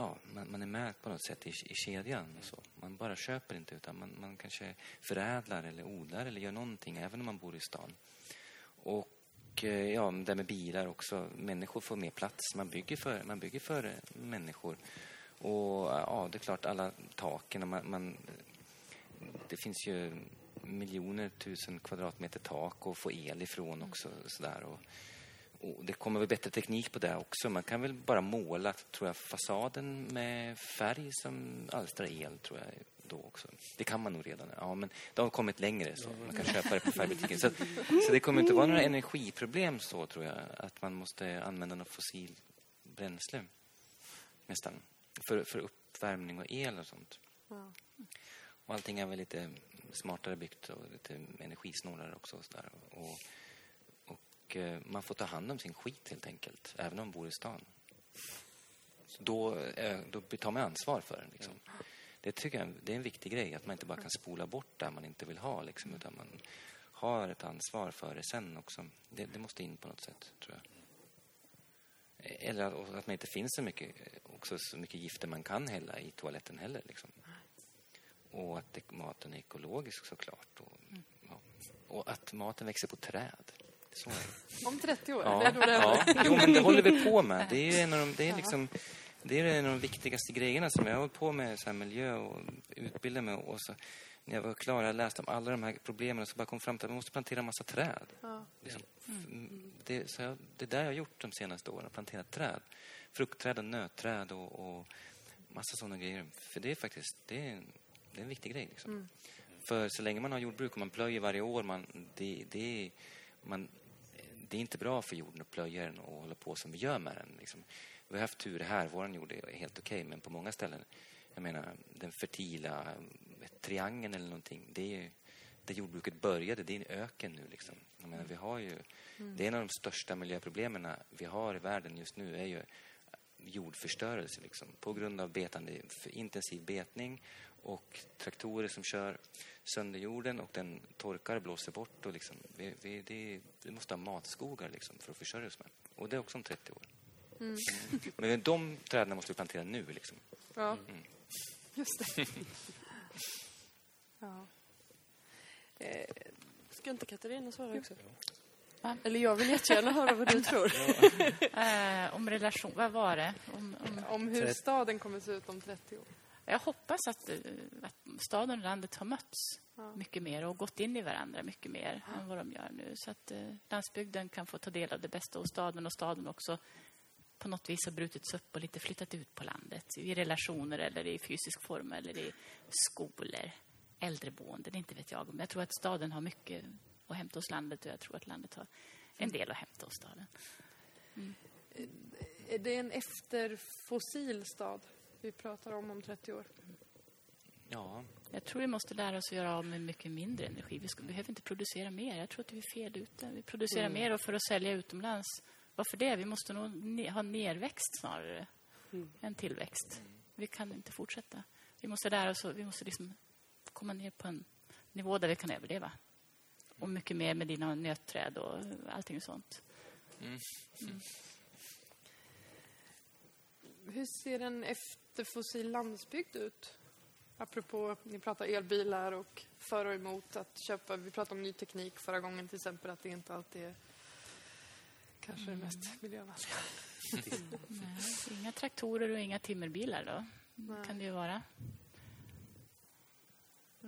ja, man, man är med på något sätt i, i kedjan. Och så. Man bara köper inte utan man, man kanske förädlar eller odlar eller gör någonting även om man bor i stan. Och eh, ja, det med bilar också. Människor får mer plats. Man bygger för, man bygger för människor. Och ja, det är klart alla taken. Man, man, det finns ju miljoner tusen kvadratmeter tak att få el ifrån också. Sådär. Och, och det kommer väl bättre teknik på det också. Man kan väl bara måla tror jag, fasaden med färg som alstrar el, tror jag, då också. Det kan man nog redan. Ja, men det har kommit längre, så man kan köpa det på färgbutiken. Så, så det kommer inte vara några energiproblem så, tror jag, att man måste använda något fossil bränsle, nästan, för, för uppvärmning och el och sånt. Och allting är väl lite smartare byggt och lite energisnålare också. Och, sådär. och, och eh, man får ta hand om sin skit helt enkelt, även om man bor i stan. Så då, eh, då tar man ansvar för den. Liksom. Det tycker jag det är en viktig grej, att man inte bara kan spola bort det man inte vill ha, liksom, utan man har ett ansvar för det sen också. Det, det måste in på något sätt, tror jag. Eller att att man inte finns så mycket, också så mycket gifter man kan hälla i toaletten heller. Liksom. Och att det, maten är ekologisk såklart. Och, ja. och att maten växer på träd. Så. Om 30 år? Ja, ja. Jo, men det håller vi på med. Det är ju en av de, det är liksom, det är en av de viktigaste grejerna som jag har hållit på med, så här miljö och utbilda mig. Och så, när jag var klar, jag läste om alla de här problemen och så bara kom fram till att man måste plantera en massa träd. Ja. Liksom. Mm. Det, så jag, det är där jag har gjort de senaste åren, planterat träd. Fruktträd och nötträd och, och massa sådana grejer. För det är faktiskt, det är en, det är en viktig grej. Liksom. För så länge man har jordbruk och man plöjer varje år, man, det, det, är- man, det är inte bra för jorden att plöja den och hålla på som vi gör med den. Liksom. Vi har haft tur här, vår jord är helt okej, men på många ställen, jag menar den fertila triangeln eller någonting, det är ju där jordbruket började, det är en öken nu. Liksom. Jag menar, vi har ju, Det är en av de största miljöproblemen vi har i världen just nu är ju jordförstörelse liksom, på grund av betande, intensiv betning och traktorer som kör sönder jorden och den torkar och blåser bort. Och liksom, vi, vi, det, vi måste ha matskogar liksom, för att försörja oss med. Och det är också om 30 år. Mm. Men de träden måste vi plantera nu. Liksom. Ja, mm. just det. [LAUGHS] ja. Eh, ska inte Katarina svara också? Va? Eller jag vill jättegärna höra vad du [LAUGHS] tror. eh, om relation, vad var det? Om, om... om hur staden kommer se ut om 30 år. Jag hoppas att, eh, att staden och landet har mötts ja. mycket mer och gått in i varandra mycket mer ja. än vad de gör nu. Så att eh, landsbygden kan få ta del av det bästa hos staden och staden också på något vis har brutits upp och lite flyttat ut på landet i relationer eller i fysisk form eller i skolor, äldreboenden, inte vet jag. Men jag tror att staden har mycket att hämta hos landet och jag tror att landet har en del att hämta hos staden. Mm. Är det en efterfossil stad? Vi pratar om om 30 år? Ja. Jag tror vi måste lära oss att göra av med mycket mindre energi. Vi ska, behöver inte producera mer. Jag tror att vi är fel ute. Vi producerar mm. mer och för att sälja utomlands. Varför det? Vi måste nog ne ha nerväxt snarare mm. än tillväxt. Vi kan inte fortsätta. Vi måste lära oss vi måste liksom komma ner på en nivå där vi kan överleva. Och mycket mer med dina nötträd och allting sånt. Mm. Mm. Hur ser en efterfossil landsbygd ut? Apropå, ni pratar elbilar och för och emot att köpa. Vi pratade om ny teknik förra gången till exempel, att det inte alltid är kanske mm. det mest miljövänliga. Nej, inga traktorer och inga timmerbilar då, Nej. kan det ju vara.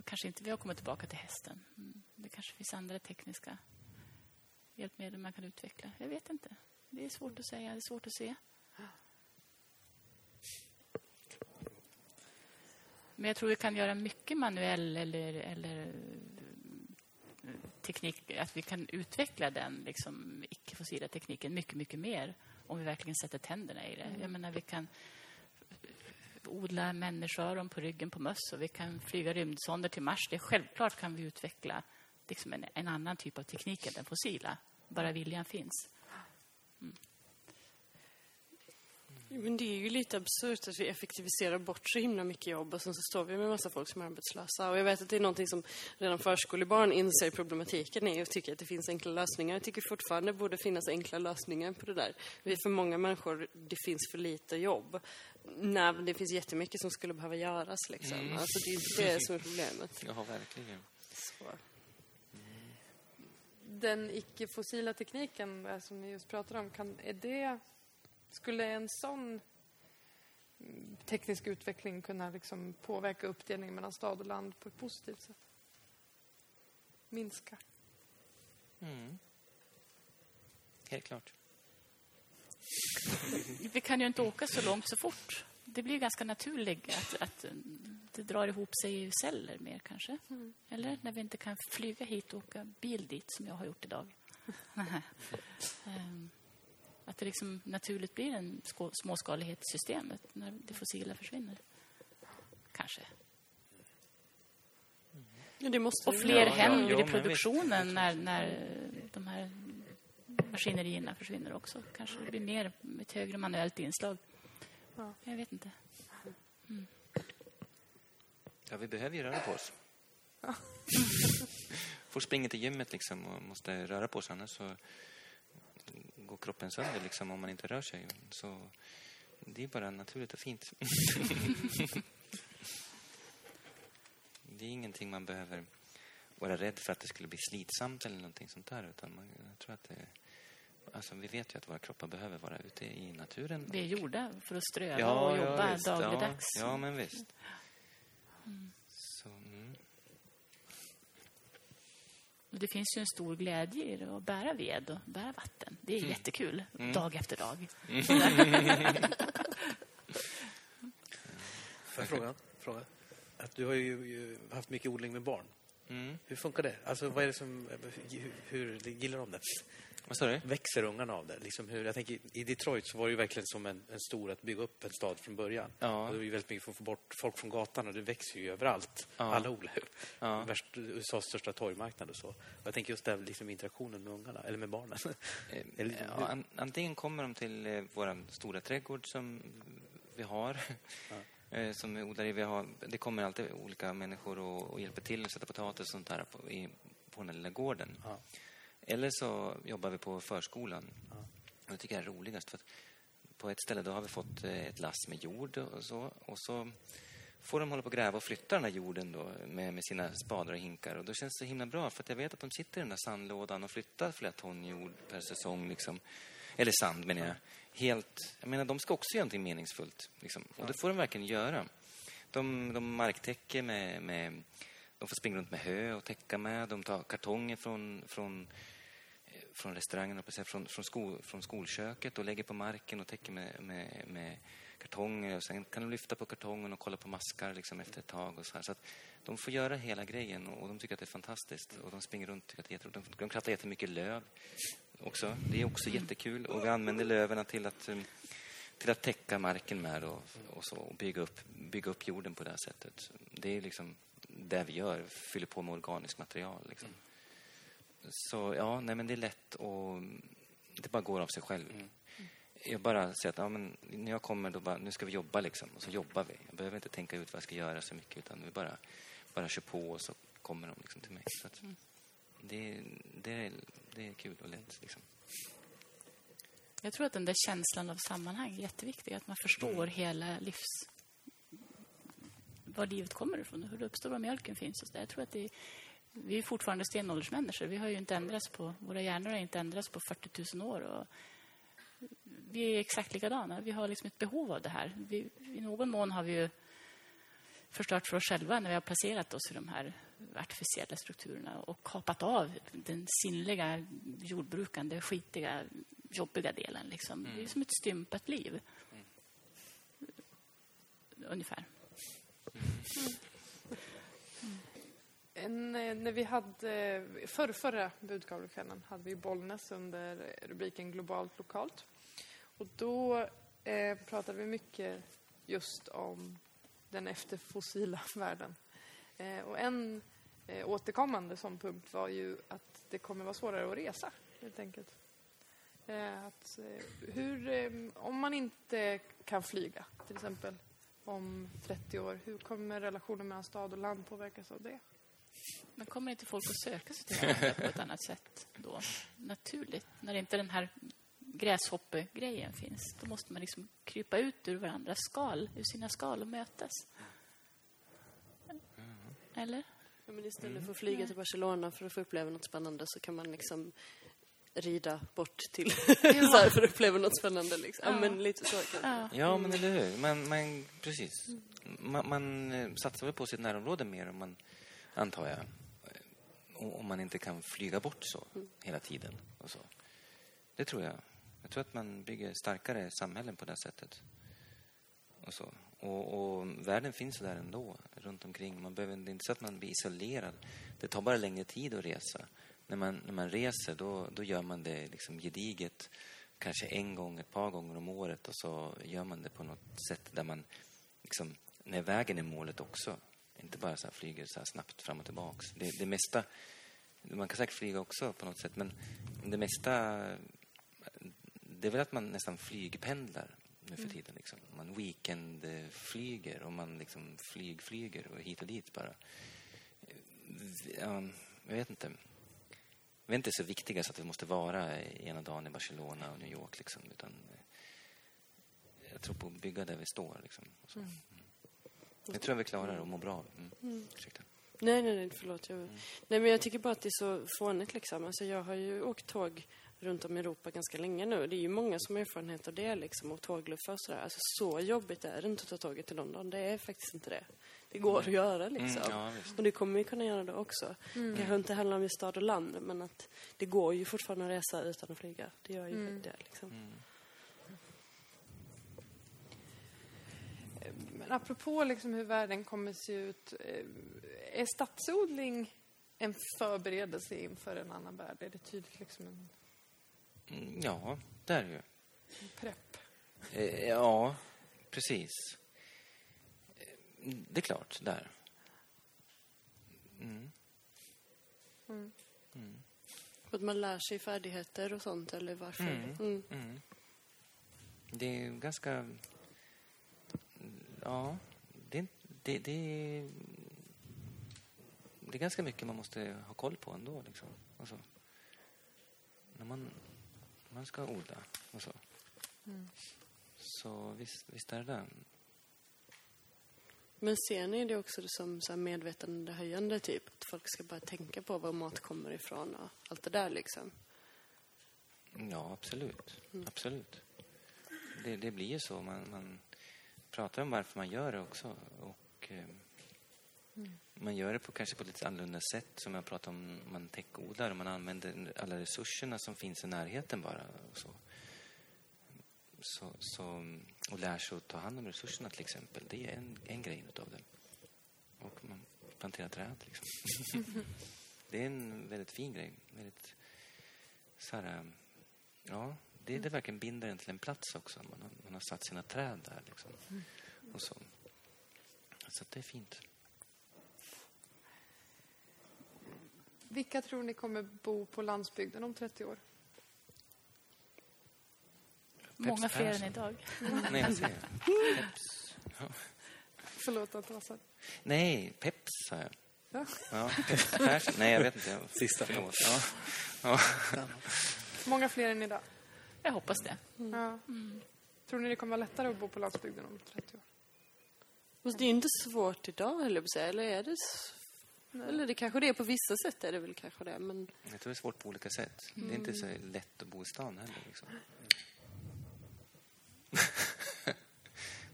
Kanske inte vi har kommit tillbaka till hästen. Mm. Det kanske finns andra tekniska hjälpmedel man kan utveckla. Jag vet inte. Det är svårt att säga, det är svårt att se. Men jag tror vi kan göra mycket manuell eller, eller teknik, att vi kan utveckla den liksom, icke-fossila tekniken mycket, mycket mer om vi verkligen sätter tänderna i det. Mm. Jag menar, vi kan odla människoöron på ryggen på möss och vi kan flyga rymdsonder till Mars. Det självklart kan vi utveckla liksom en, en annan typ av teknik än den fossila. Bara viljan finns. Mm. Men det är ju lite absurt att vi effektiviserar bort så himla mycket jobb och sen så står vi med en massa folk som är arbetslösa. Och jag vet att det är någonting som redan förskolebarn inser problematiken i och tycker att det finns enkla lösningar. Jag tycker fortfarande det borde finnas enkla lösningar på det där. Vi för många människor, det finns för lite jobb. Nej, det finns jättemycket som skulle behöva göras liksom. Mm. Alltså det är inte det som är [LAUGHS] problemet. Ja, verkligen. Så. Den icke-fossila tekniken eh, som ni just pratade om, kan, är det skulle en sån teknisk utveckling kunna liksom påverka uppdelningen mellan stad och land på ett positivt sätt? Minska? Mm. Helt klart. Vi kan ju inte åka så långt så fort. Det blir ganska naturligt att, att det drar ihop sig i celler mer kanske. Mm. Eller när vi inte kan flyga hit och åka bil dit som jag har gjort idag. um. [LAUGHS] Att det liksom naturligt blir en småskalighet i systemet när det fossila försvinner. Kanske. Ja, det måste och fler ja, händer ja, i produktionen när, när de här maskinerierna försvinner också. Kanske det blir mer ett högre manuellt inslag. Ja. Jag vet inte. Mm. Ja, vi behöver ju röra på oss. Ja. Får springa till gymmet liksom och måste röra på sig annars så går kroppen sönder liksom, om man inte rör sig. Så det är bara naturligt och fint. [LAUGHS] det är ingenting man behöver vara rädd för att det skulle bli slitsamt eller någonting sånt där. Utan man, jag tror att det, alltså vi vet ju att våra kroppar behöver vara ute i naturen. Vi är gjorda för att ströva ja, och jobba ja, dagligdags. Ja, ja, men visst. Mm. Det finns ju en stor glädje i det att bära ved och bära vatten. Det är mm. jättekul, mm. dag efter dag. Mm. [LAUGHS] Får jag fråga? fråga? Att du har ju haft mycket odling med barn. Mm. Hur funkar det? Alltså, vad är det som... Hur, hur gillar de det? Vad sa du? Växer ungarna av det? Liksom hur, jag tänker, I Detroit så var det ju verkligen som en, en stor att bygga upp en stad från början. Ja. Och det var ju väldigt mycket för att få bort folk från gatan och det växer ju överallt. Ja. Alla ju. Ja. Värst, USAs största torgmarknad och så. Och jag tänker just här liksom interaktionen med ungarna, eller med barnen. [LAUGHS] Eh, Eller- Ja, an, antingen kommer de till eh, vår stora trädgård som vi har. Eh, som vi odlar i. Vi har, det kommer alltid olika människor och, och hjälper till att sätta potatis och sånt där på, i, på den här lilla gården. Ja. Eller så jobbar vi på förskolan. Och det tycker jag är roligast. För på ett ställe då har vi fått eh, ett lass med jord och så. Och så får de hålla på och gräva och flytta den här jorden då med, med sina spadar och hinkar. Och då känns det så himla bra för att jag vet att de sitter i den där sandlådan och flyttar flera ton jord per säsong. Liksom. Eller sand menar jag. Helt, jag menar, de ska också göra någonting meningsfullt. Liksom. Och det får de verkligen göra. De, de marktäcker med, med... De får springa runt med hö och täcka med. De tar kartonger från, från, eh, från restaurangen, från, från, sko, från skolköket och lägger på marken och täcker med, med, med kartonger. Och sen kan de lyfta på kartongen och kolla på maskar liksom, efter ett tag. Och så här. så att de får göra hela grejen och, och de tycker att det är fantastiskt. Och de springer runt och tycker att det är jätteroligt. De, de krattar jättemycket löv också. Det är också jättekul. Och vi använder löven till att, um, till att täcka marken med och, och, så, och bygga, upp, bygga upp jorden på det här sättet. Det är liksom det vi gör, fyller på med organiskt material. Liksom. Så ja, nej men det är lätt och det bara går av sig själv. Jag bara säger att ja, men när jag kommer, då bara, nu ska vi jobba liksom. Och så jobbar vi. Jag behöver inte tänka ut vad jag ska göra så mycket utan vi bara, bara kör på och så kommer de liksom till mig. Så att, det, det, är, det är kul och lätt liksom. Jag tror att den där känslan av sammanhang är jätteviktig. Att man förstår hela livs... Var livet kommer ifrån, hur det uppstår, var mjölken finns och så där. Jag tror att det vi är fortfarande stenåldersmänniskor. Vi har ju inte ändrats på... Våra hjärnor har inte ändrats på 40 000 år. Och vi är exakt likadana. Vi har liksom ett behov av det här. Vi, I någon mån har vi ju förstört för oss själva när vi har placerat oss i de här artificiella strukturerna och kapat av den sinnliga, jordbrukande, skitiga, jobbiga delen. Liksom. Det är som ett stympat liv. Ungefär. En, eh, när vi hade, förr, förra budkavlekvällen hade vi Bollnäs under rubriken Globalt lokalt. Och då eh, pratade vi mycket just om den efterfossila [LAUGHS] världen. Eh, och en eh, återkommande som punkt var ju att det kommer vara svårare att resa, helt enkelt. Eh, att, eh, hur, eh, om man inte kan flyga, till exempel, om 30 år, hur kommer relationen mellan stad och land påverkas av det? Men kommer inte folk att söka sig till varandra på ett annat sätt då? Naturligt. När inte den här gräshoppegrejen finns. Då måste man liksom krypa ut ur varandras skal, ur sina skal och mötas. Eller? Ja, men istället för att flyga till Barcelona för att få uppleva något spännande så kan man liksom rida bort till [LAUGHS] så här för att uppleva något spännande. Liksom. Ja. Ja. men lite så kanske. Ja. Ja, men eller hur? Man, man, precis. Man, man eh, satsar väl på sitt närområde mer, om man, antar jag. O- Om man inte kan flyga bort så hela tiden. Och så. Det tror jag. Jag tror att man bygger starkare samhällen på det sättet. Och, så. Och, och världen finns där ändå, runt omkring. Man behöver, det är inte så att man blir isolerad. Det tar bara längre tid att resa. När man, när man reser, då, då gör man det liksom gediget. Kanske en gång, ett par gånger om året. Och så gör man det på något sätt där man liksom, när vägen är målet också. Inte bara så här flyger så här snabbt fram och tillbaks. Det, det mesta, man kan säkert flyga också på något sätt, men det mesta, det är väl att man nästan flygpendlar nu för tiden. Liksom. Man weekendflyger och man liksom flygflyger och hit och dit bara. Ja, jag vet inte. Vi är inte så viktiga så att vi måste vara ena dagen i Barcelona och New York. Liksom, utan jag tror på att bygga där vi står. Liksom, och så. Det tror jag vi klarar och mår bra av. Mm. Ursäkta. Nej, nej, nej, förlåt. Jag... Nej, men jag tycker bara att det är så fånigt liksom. Alltså, jag har ju åkt tåg runt om i Europa ganska länge nu. Det är ju många som har erfarenhet av det liksom, och tågluffa och sådär. Alltså, så jobbigt är det inte att ta tåget till London. Det är faktiskt inte det. Det går att göra liksom. Mm, ja, och det kommer vi kunna göra då också. Det kanske inte handlar om just stad och land, men att det går ju fortfarande att resa utan att flyga. Det gör ju det liksom. Men apropå liksom hur världen kommer se ut, eh, är stadsodling en förberedelse inför en annan värld? Är det tydligt liksom en Mm, Ja, det är det ju. prepp? Eh, Ja, precis. Eh, Det är klart, där. Mm. För att man lär sig färdigheter och sånt, eller varför? Mm. Mm. Mm. Det är ganska... Ja, det, det, det, är- det är ganska mycket man måste ha koll på ändå. Liksom. Alltså, när man, man ska odla och så. Så visst, visst är det det. Men ser ni det också som så här medvetandehöjande, typ? Att folk ska bara tänka på var mat kommer ifrån och allt det där, liksom? Ja, absolut. Absolut. Det, det blir ju så. Man, man pratar om varför man gör det också. Och, eh, Man gör det på, kanske på ett lite annorlunda sätt som jag pratade om man täckodlar och man använder alla resurserna som finns i närheten bara. Och, så. Så, så, och lär sig att ta hand om resurserna till exempel. Det är en, en grej utav det. Och man planterar träd liksom. [LAUGHS] det är en väldigt fin grej. Väldigt så här, ja, det, det verkligen binder en till en plats också. Man har, man har satt sina träd där liksom. Och så. Så det är fint. Vilka tror ni kommer bo på landsbygden om 30 år? Många fler Persson. än idag. Nej, jag ser. Peps. Förlåt att så. Nej, Peps sa jag. Ja. Ja, Peps Persson. Nej, jag vet inte. Jag- Sista Förlåt. Ja. Ja. Många fler än idag. Jag hoppas det. Ja. Tror ni det kommer vara lättare att bo på landsbygden om 30 år? Fast det är inte svårt idag, jag säga. Eller är det... Eller det kanske det är på vissa sätt, är det väl kanske det. Men Jag tror det är svårt på olika sätt. Det är inte så lätt att bo i stan heller. Liksom. [LAUGHS]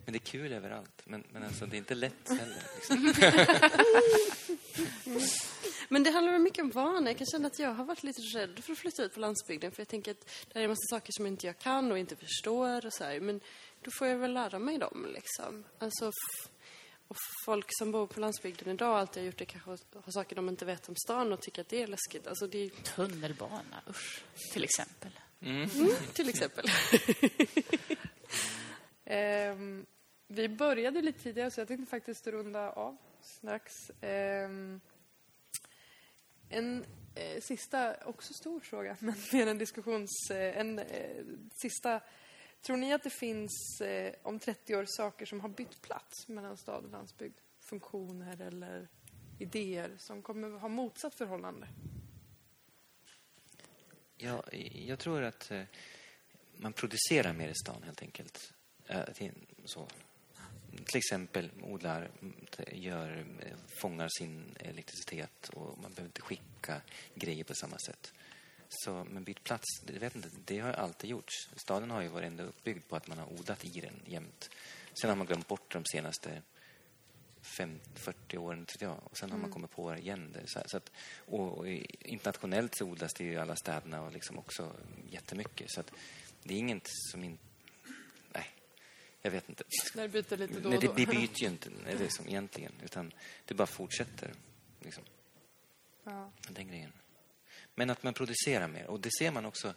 men det är kul överallt. Men, men alltså, det är inte lätt heller. Liksom. [LAUGHS] Men det handlar mycket om vana. Jag kan känna att jag har varit lite rädd för att flytta ut på landsbygden. För jag tänker att det är en massa saker som inte jag kan och inte förstår och så här. Men då får jag väl lära mig dem liksom. Alltså, och folk som bor på landsbygden idag alltid har gjort det kanske har saker de inte vet om stan och tycker att det är läskigt. Alltså det är Tunnelbana, usch. Till exempel. till exempel. [LAUGHS] Ehm, vi började lite tidigare så jag tänkte faktiskt runda av strax. Ehm, en eh, sista, också stor fråga, [LAUGHS] men mer en diskussions... Eh, en eh, sista... Tror ni att det finns eh, om 30 år saker som har bytt plats mellan stad och landsbygd? Funktioner eller idéer som kommer ha motsatt förhållande? Ja, jag tror att eh, man producerar mer i stan helt enkelt. Eh, till- så. Till exempel odlar, gör, eh, fångar sin elektricitet och man behöver inte skicka grejer på samma sätt. Så, men byt plats, det, jag vet inte, det har alltid gjorts. Staden har ju varit ändå uppbyggd på att man har odlat i den jämt. Sen har man glömt bort de senaste 5, 40 åren, vet jag. Och sen har man kommit på det igen. Det, så, så att, och, och internationellt så odlas det i alla städerna och liksom också jättemycket. Så att det är inget som inte... Nej, jag vet inte. När det byter lite då Nej, och det, då? det byter ju [LAUGHS] inte liksom, egentligen. Utan det bara fortsätter. Liksom, ja. den grejen. Men att man producerar mer. Och det ser man också.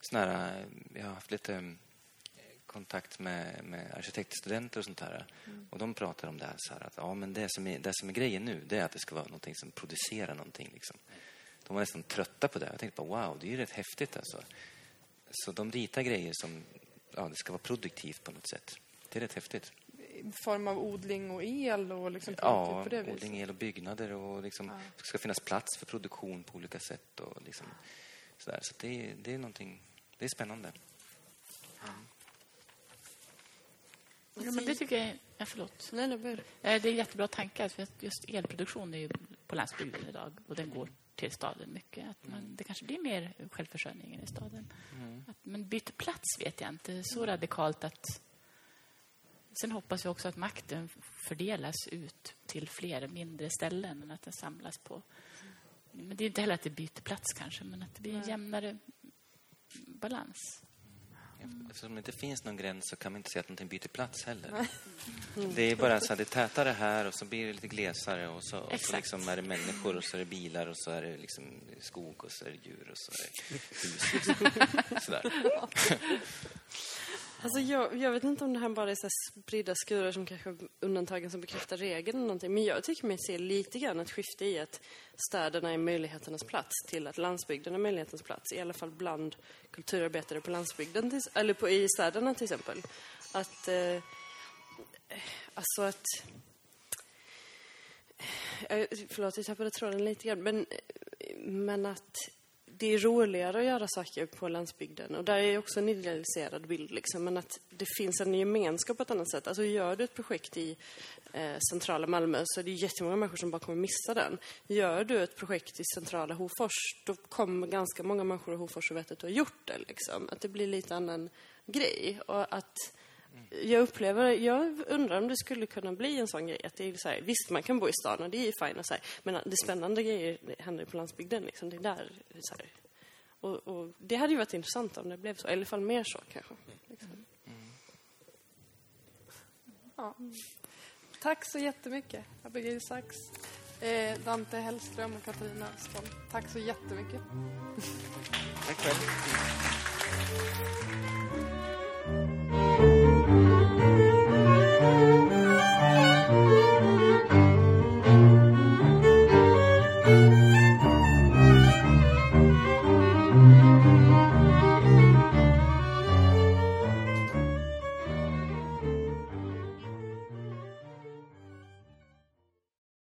Såna här, jag har haft lite eh, kontakt med, med arkitektstudenter och sånt här. Och de pratar om det här, så här att ja, men det, som är, det som är grejen nu det är att det ska vara någonting som producerar någonting. Liksom. De var nästan trötta på det. Jag tänkte bara wow, det är ju rätt häftigt alltså. Så de ritar grejer som ja, det ska vara produktivt på något sätt. Det är rätt häftigt. Form av odling och el och liksom Ja, på det viset? odling, el och byggnader och liksom, Ja. det ska finnas plats för produktion på olika sätt. Och liksom, sådär. Så det, är- det är någonting, det är spännande. Ja, men det tycker jag... Ja, förlåt. Nej, nej, börja. Eh, Det är jättebra tankar. För att just elproduktion är ju på landsbygden idag och den går till staden mycket. Att man, det kanske blir mer självförsörjning i staden. Att, men byta plats vet jag inte så radikalt att... Sen hoppas jag också att makten fördelas ut till fler mindre ställen än att den samlas på... Men det är inte heller att det byter plats kanske, men att det blir en jämnare balans. Eftersom det inte finns någon gräns så kan man inte säga att någonting byter plats heller. [LAUGHS] Det är bara så att det är tätare här och så blir det lite glesare och så, och så liksom är det människor och så är det bilar och så är det liksom skog och så är det djur och så är det hus. Liksom. [LAUGHS] Sådär. [LAUGHS] Alltså jag, jag vet inte om det här bara är så här spridda skurar som kanske undantagen som bekräftar regeln eller någonting. Men jag tycker mig se lite grann ett skifte i att städerna är möjligheternas plats till att landsbygden är möjlighetens plats. I alla fall bland kulturarbetare på landsbygden, till, eller på, i städerna till exempel. Att, eh, alltså att... Eh, förlåt, jag tappade tråden lite grann. Men, eh, men att det är roligare att göra saker på landsbygden. Och där är också en idealiserad bild, liksom. men att det finns en gemenskap på ett annat sätt. Alltså gör du ett projekt i eh, centrala Malmö så är det jättemånga människor som bara kommer missa den. Gör du ett projekt i centrala Hofors, då kommer ganska många människor i Hofors och vet att du har gjort det. Liksom. Att det blir lite annan grej. Och att jag upplever, jag undrar om det skulle kunna bli en sån grej. Att det är så här, visst, man kan bo i stan och det är ju fine och så här, men det spännande grejer händer på landsbygden. Liksom. Det är där, så här. Och, och det hade ju varit intressant om det blev så, eller i alla fall mer så kanske. Liksom. Ja. Tack så jättemycket, Abigail Sachs, eh, Dante Hellström och Katarina Östholm. Tack så jättemycket. Tack själv.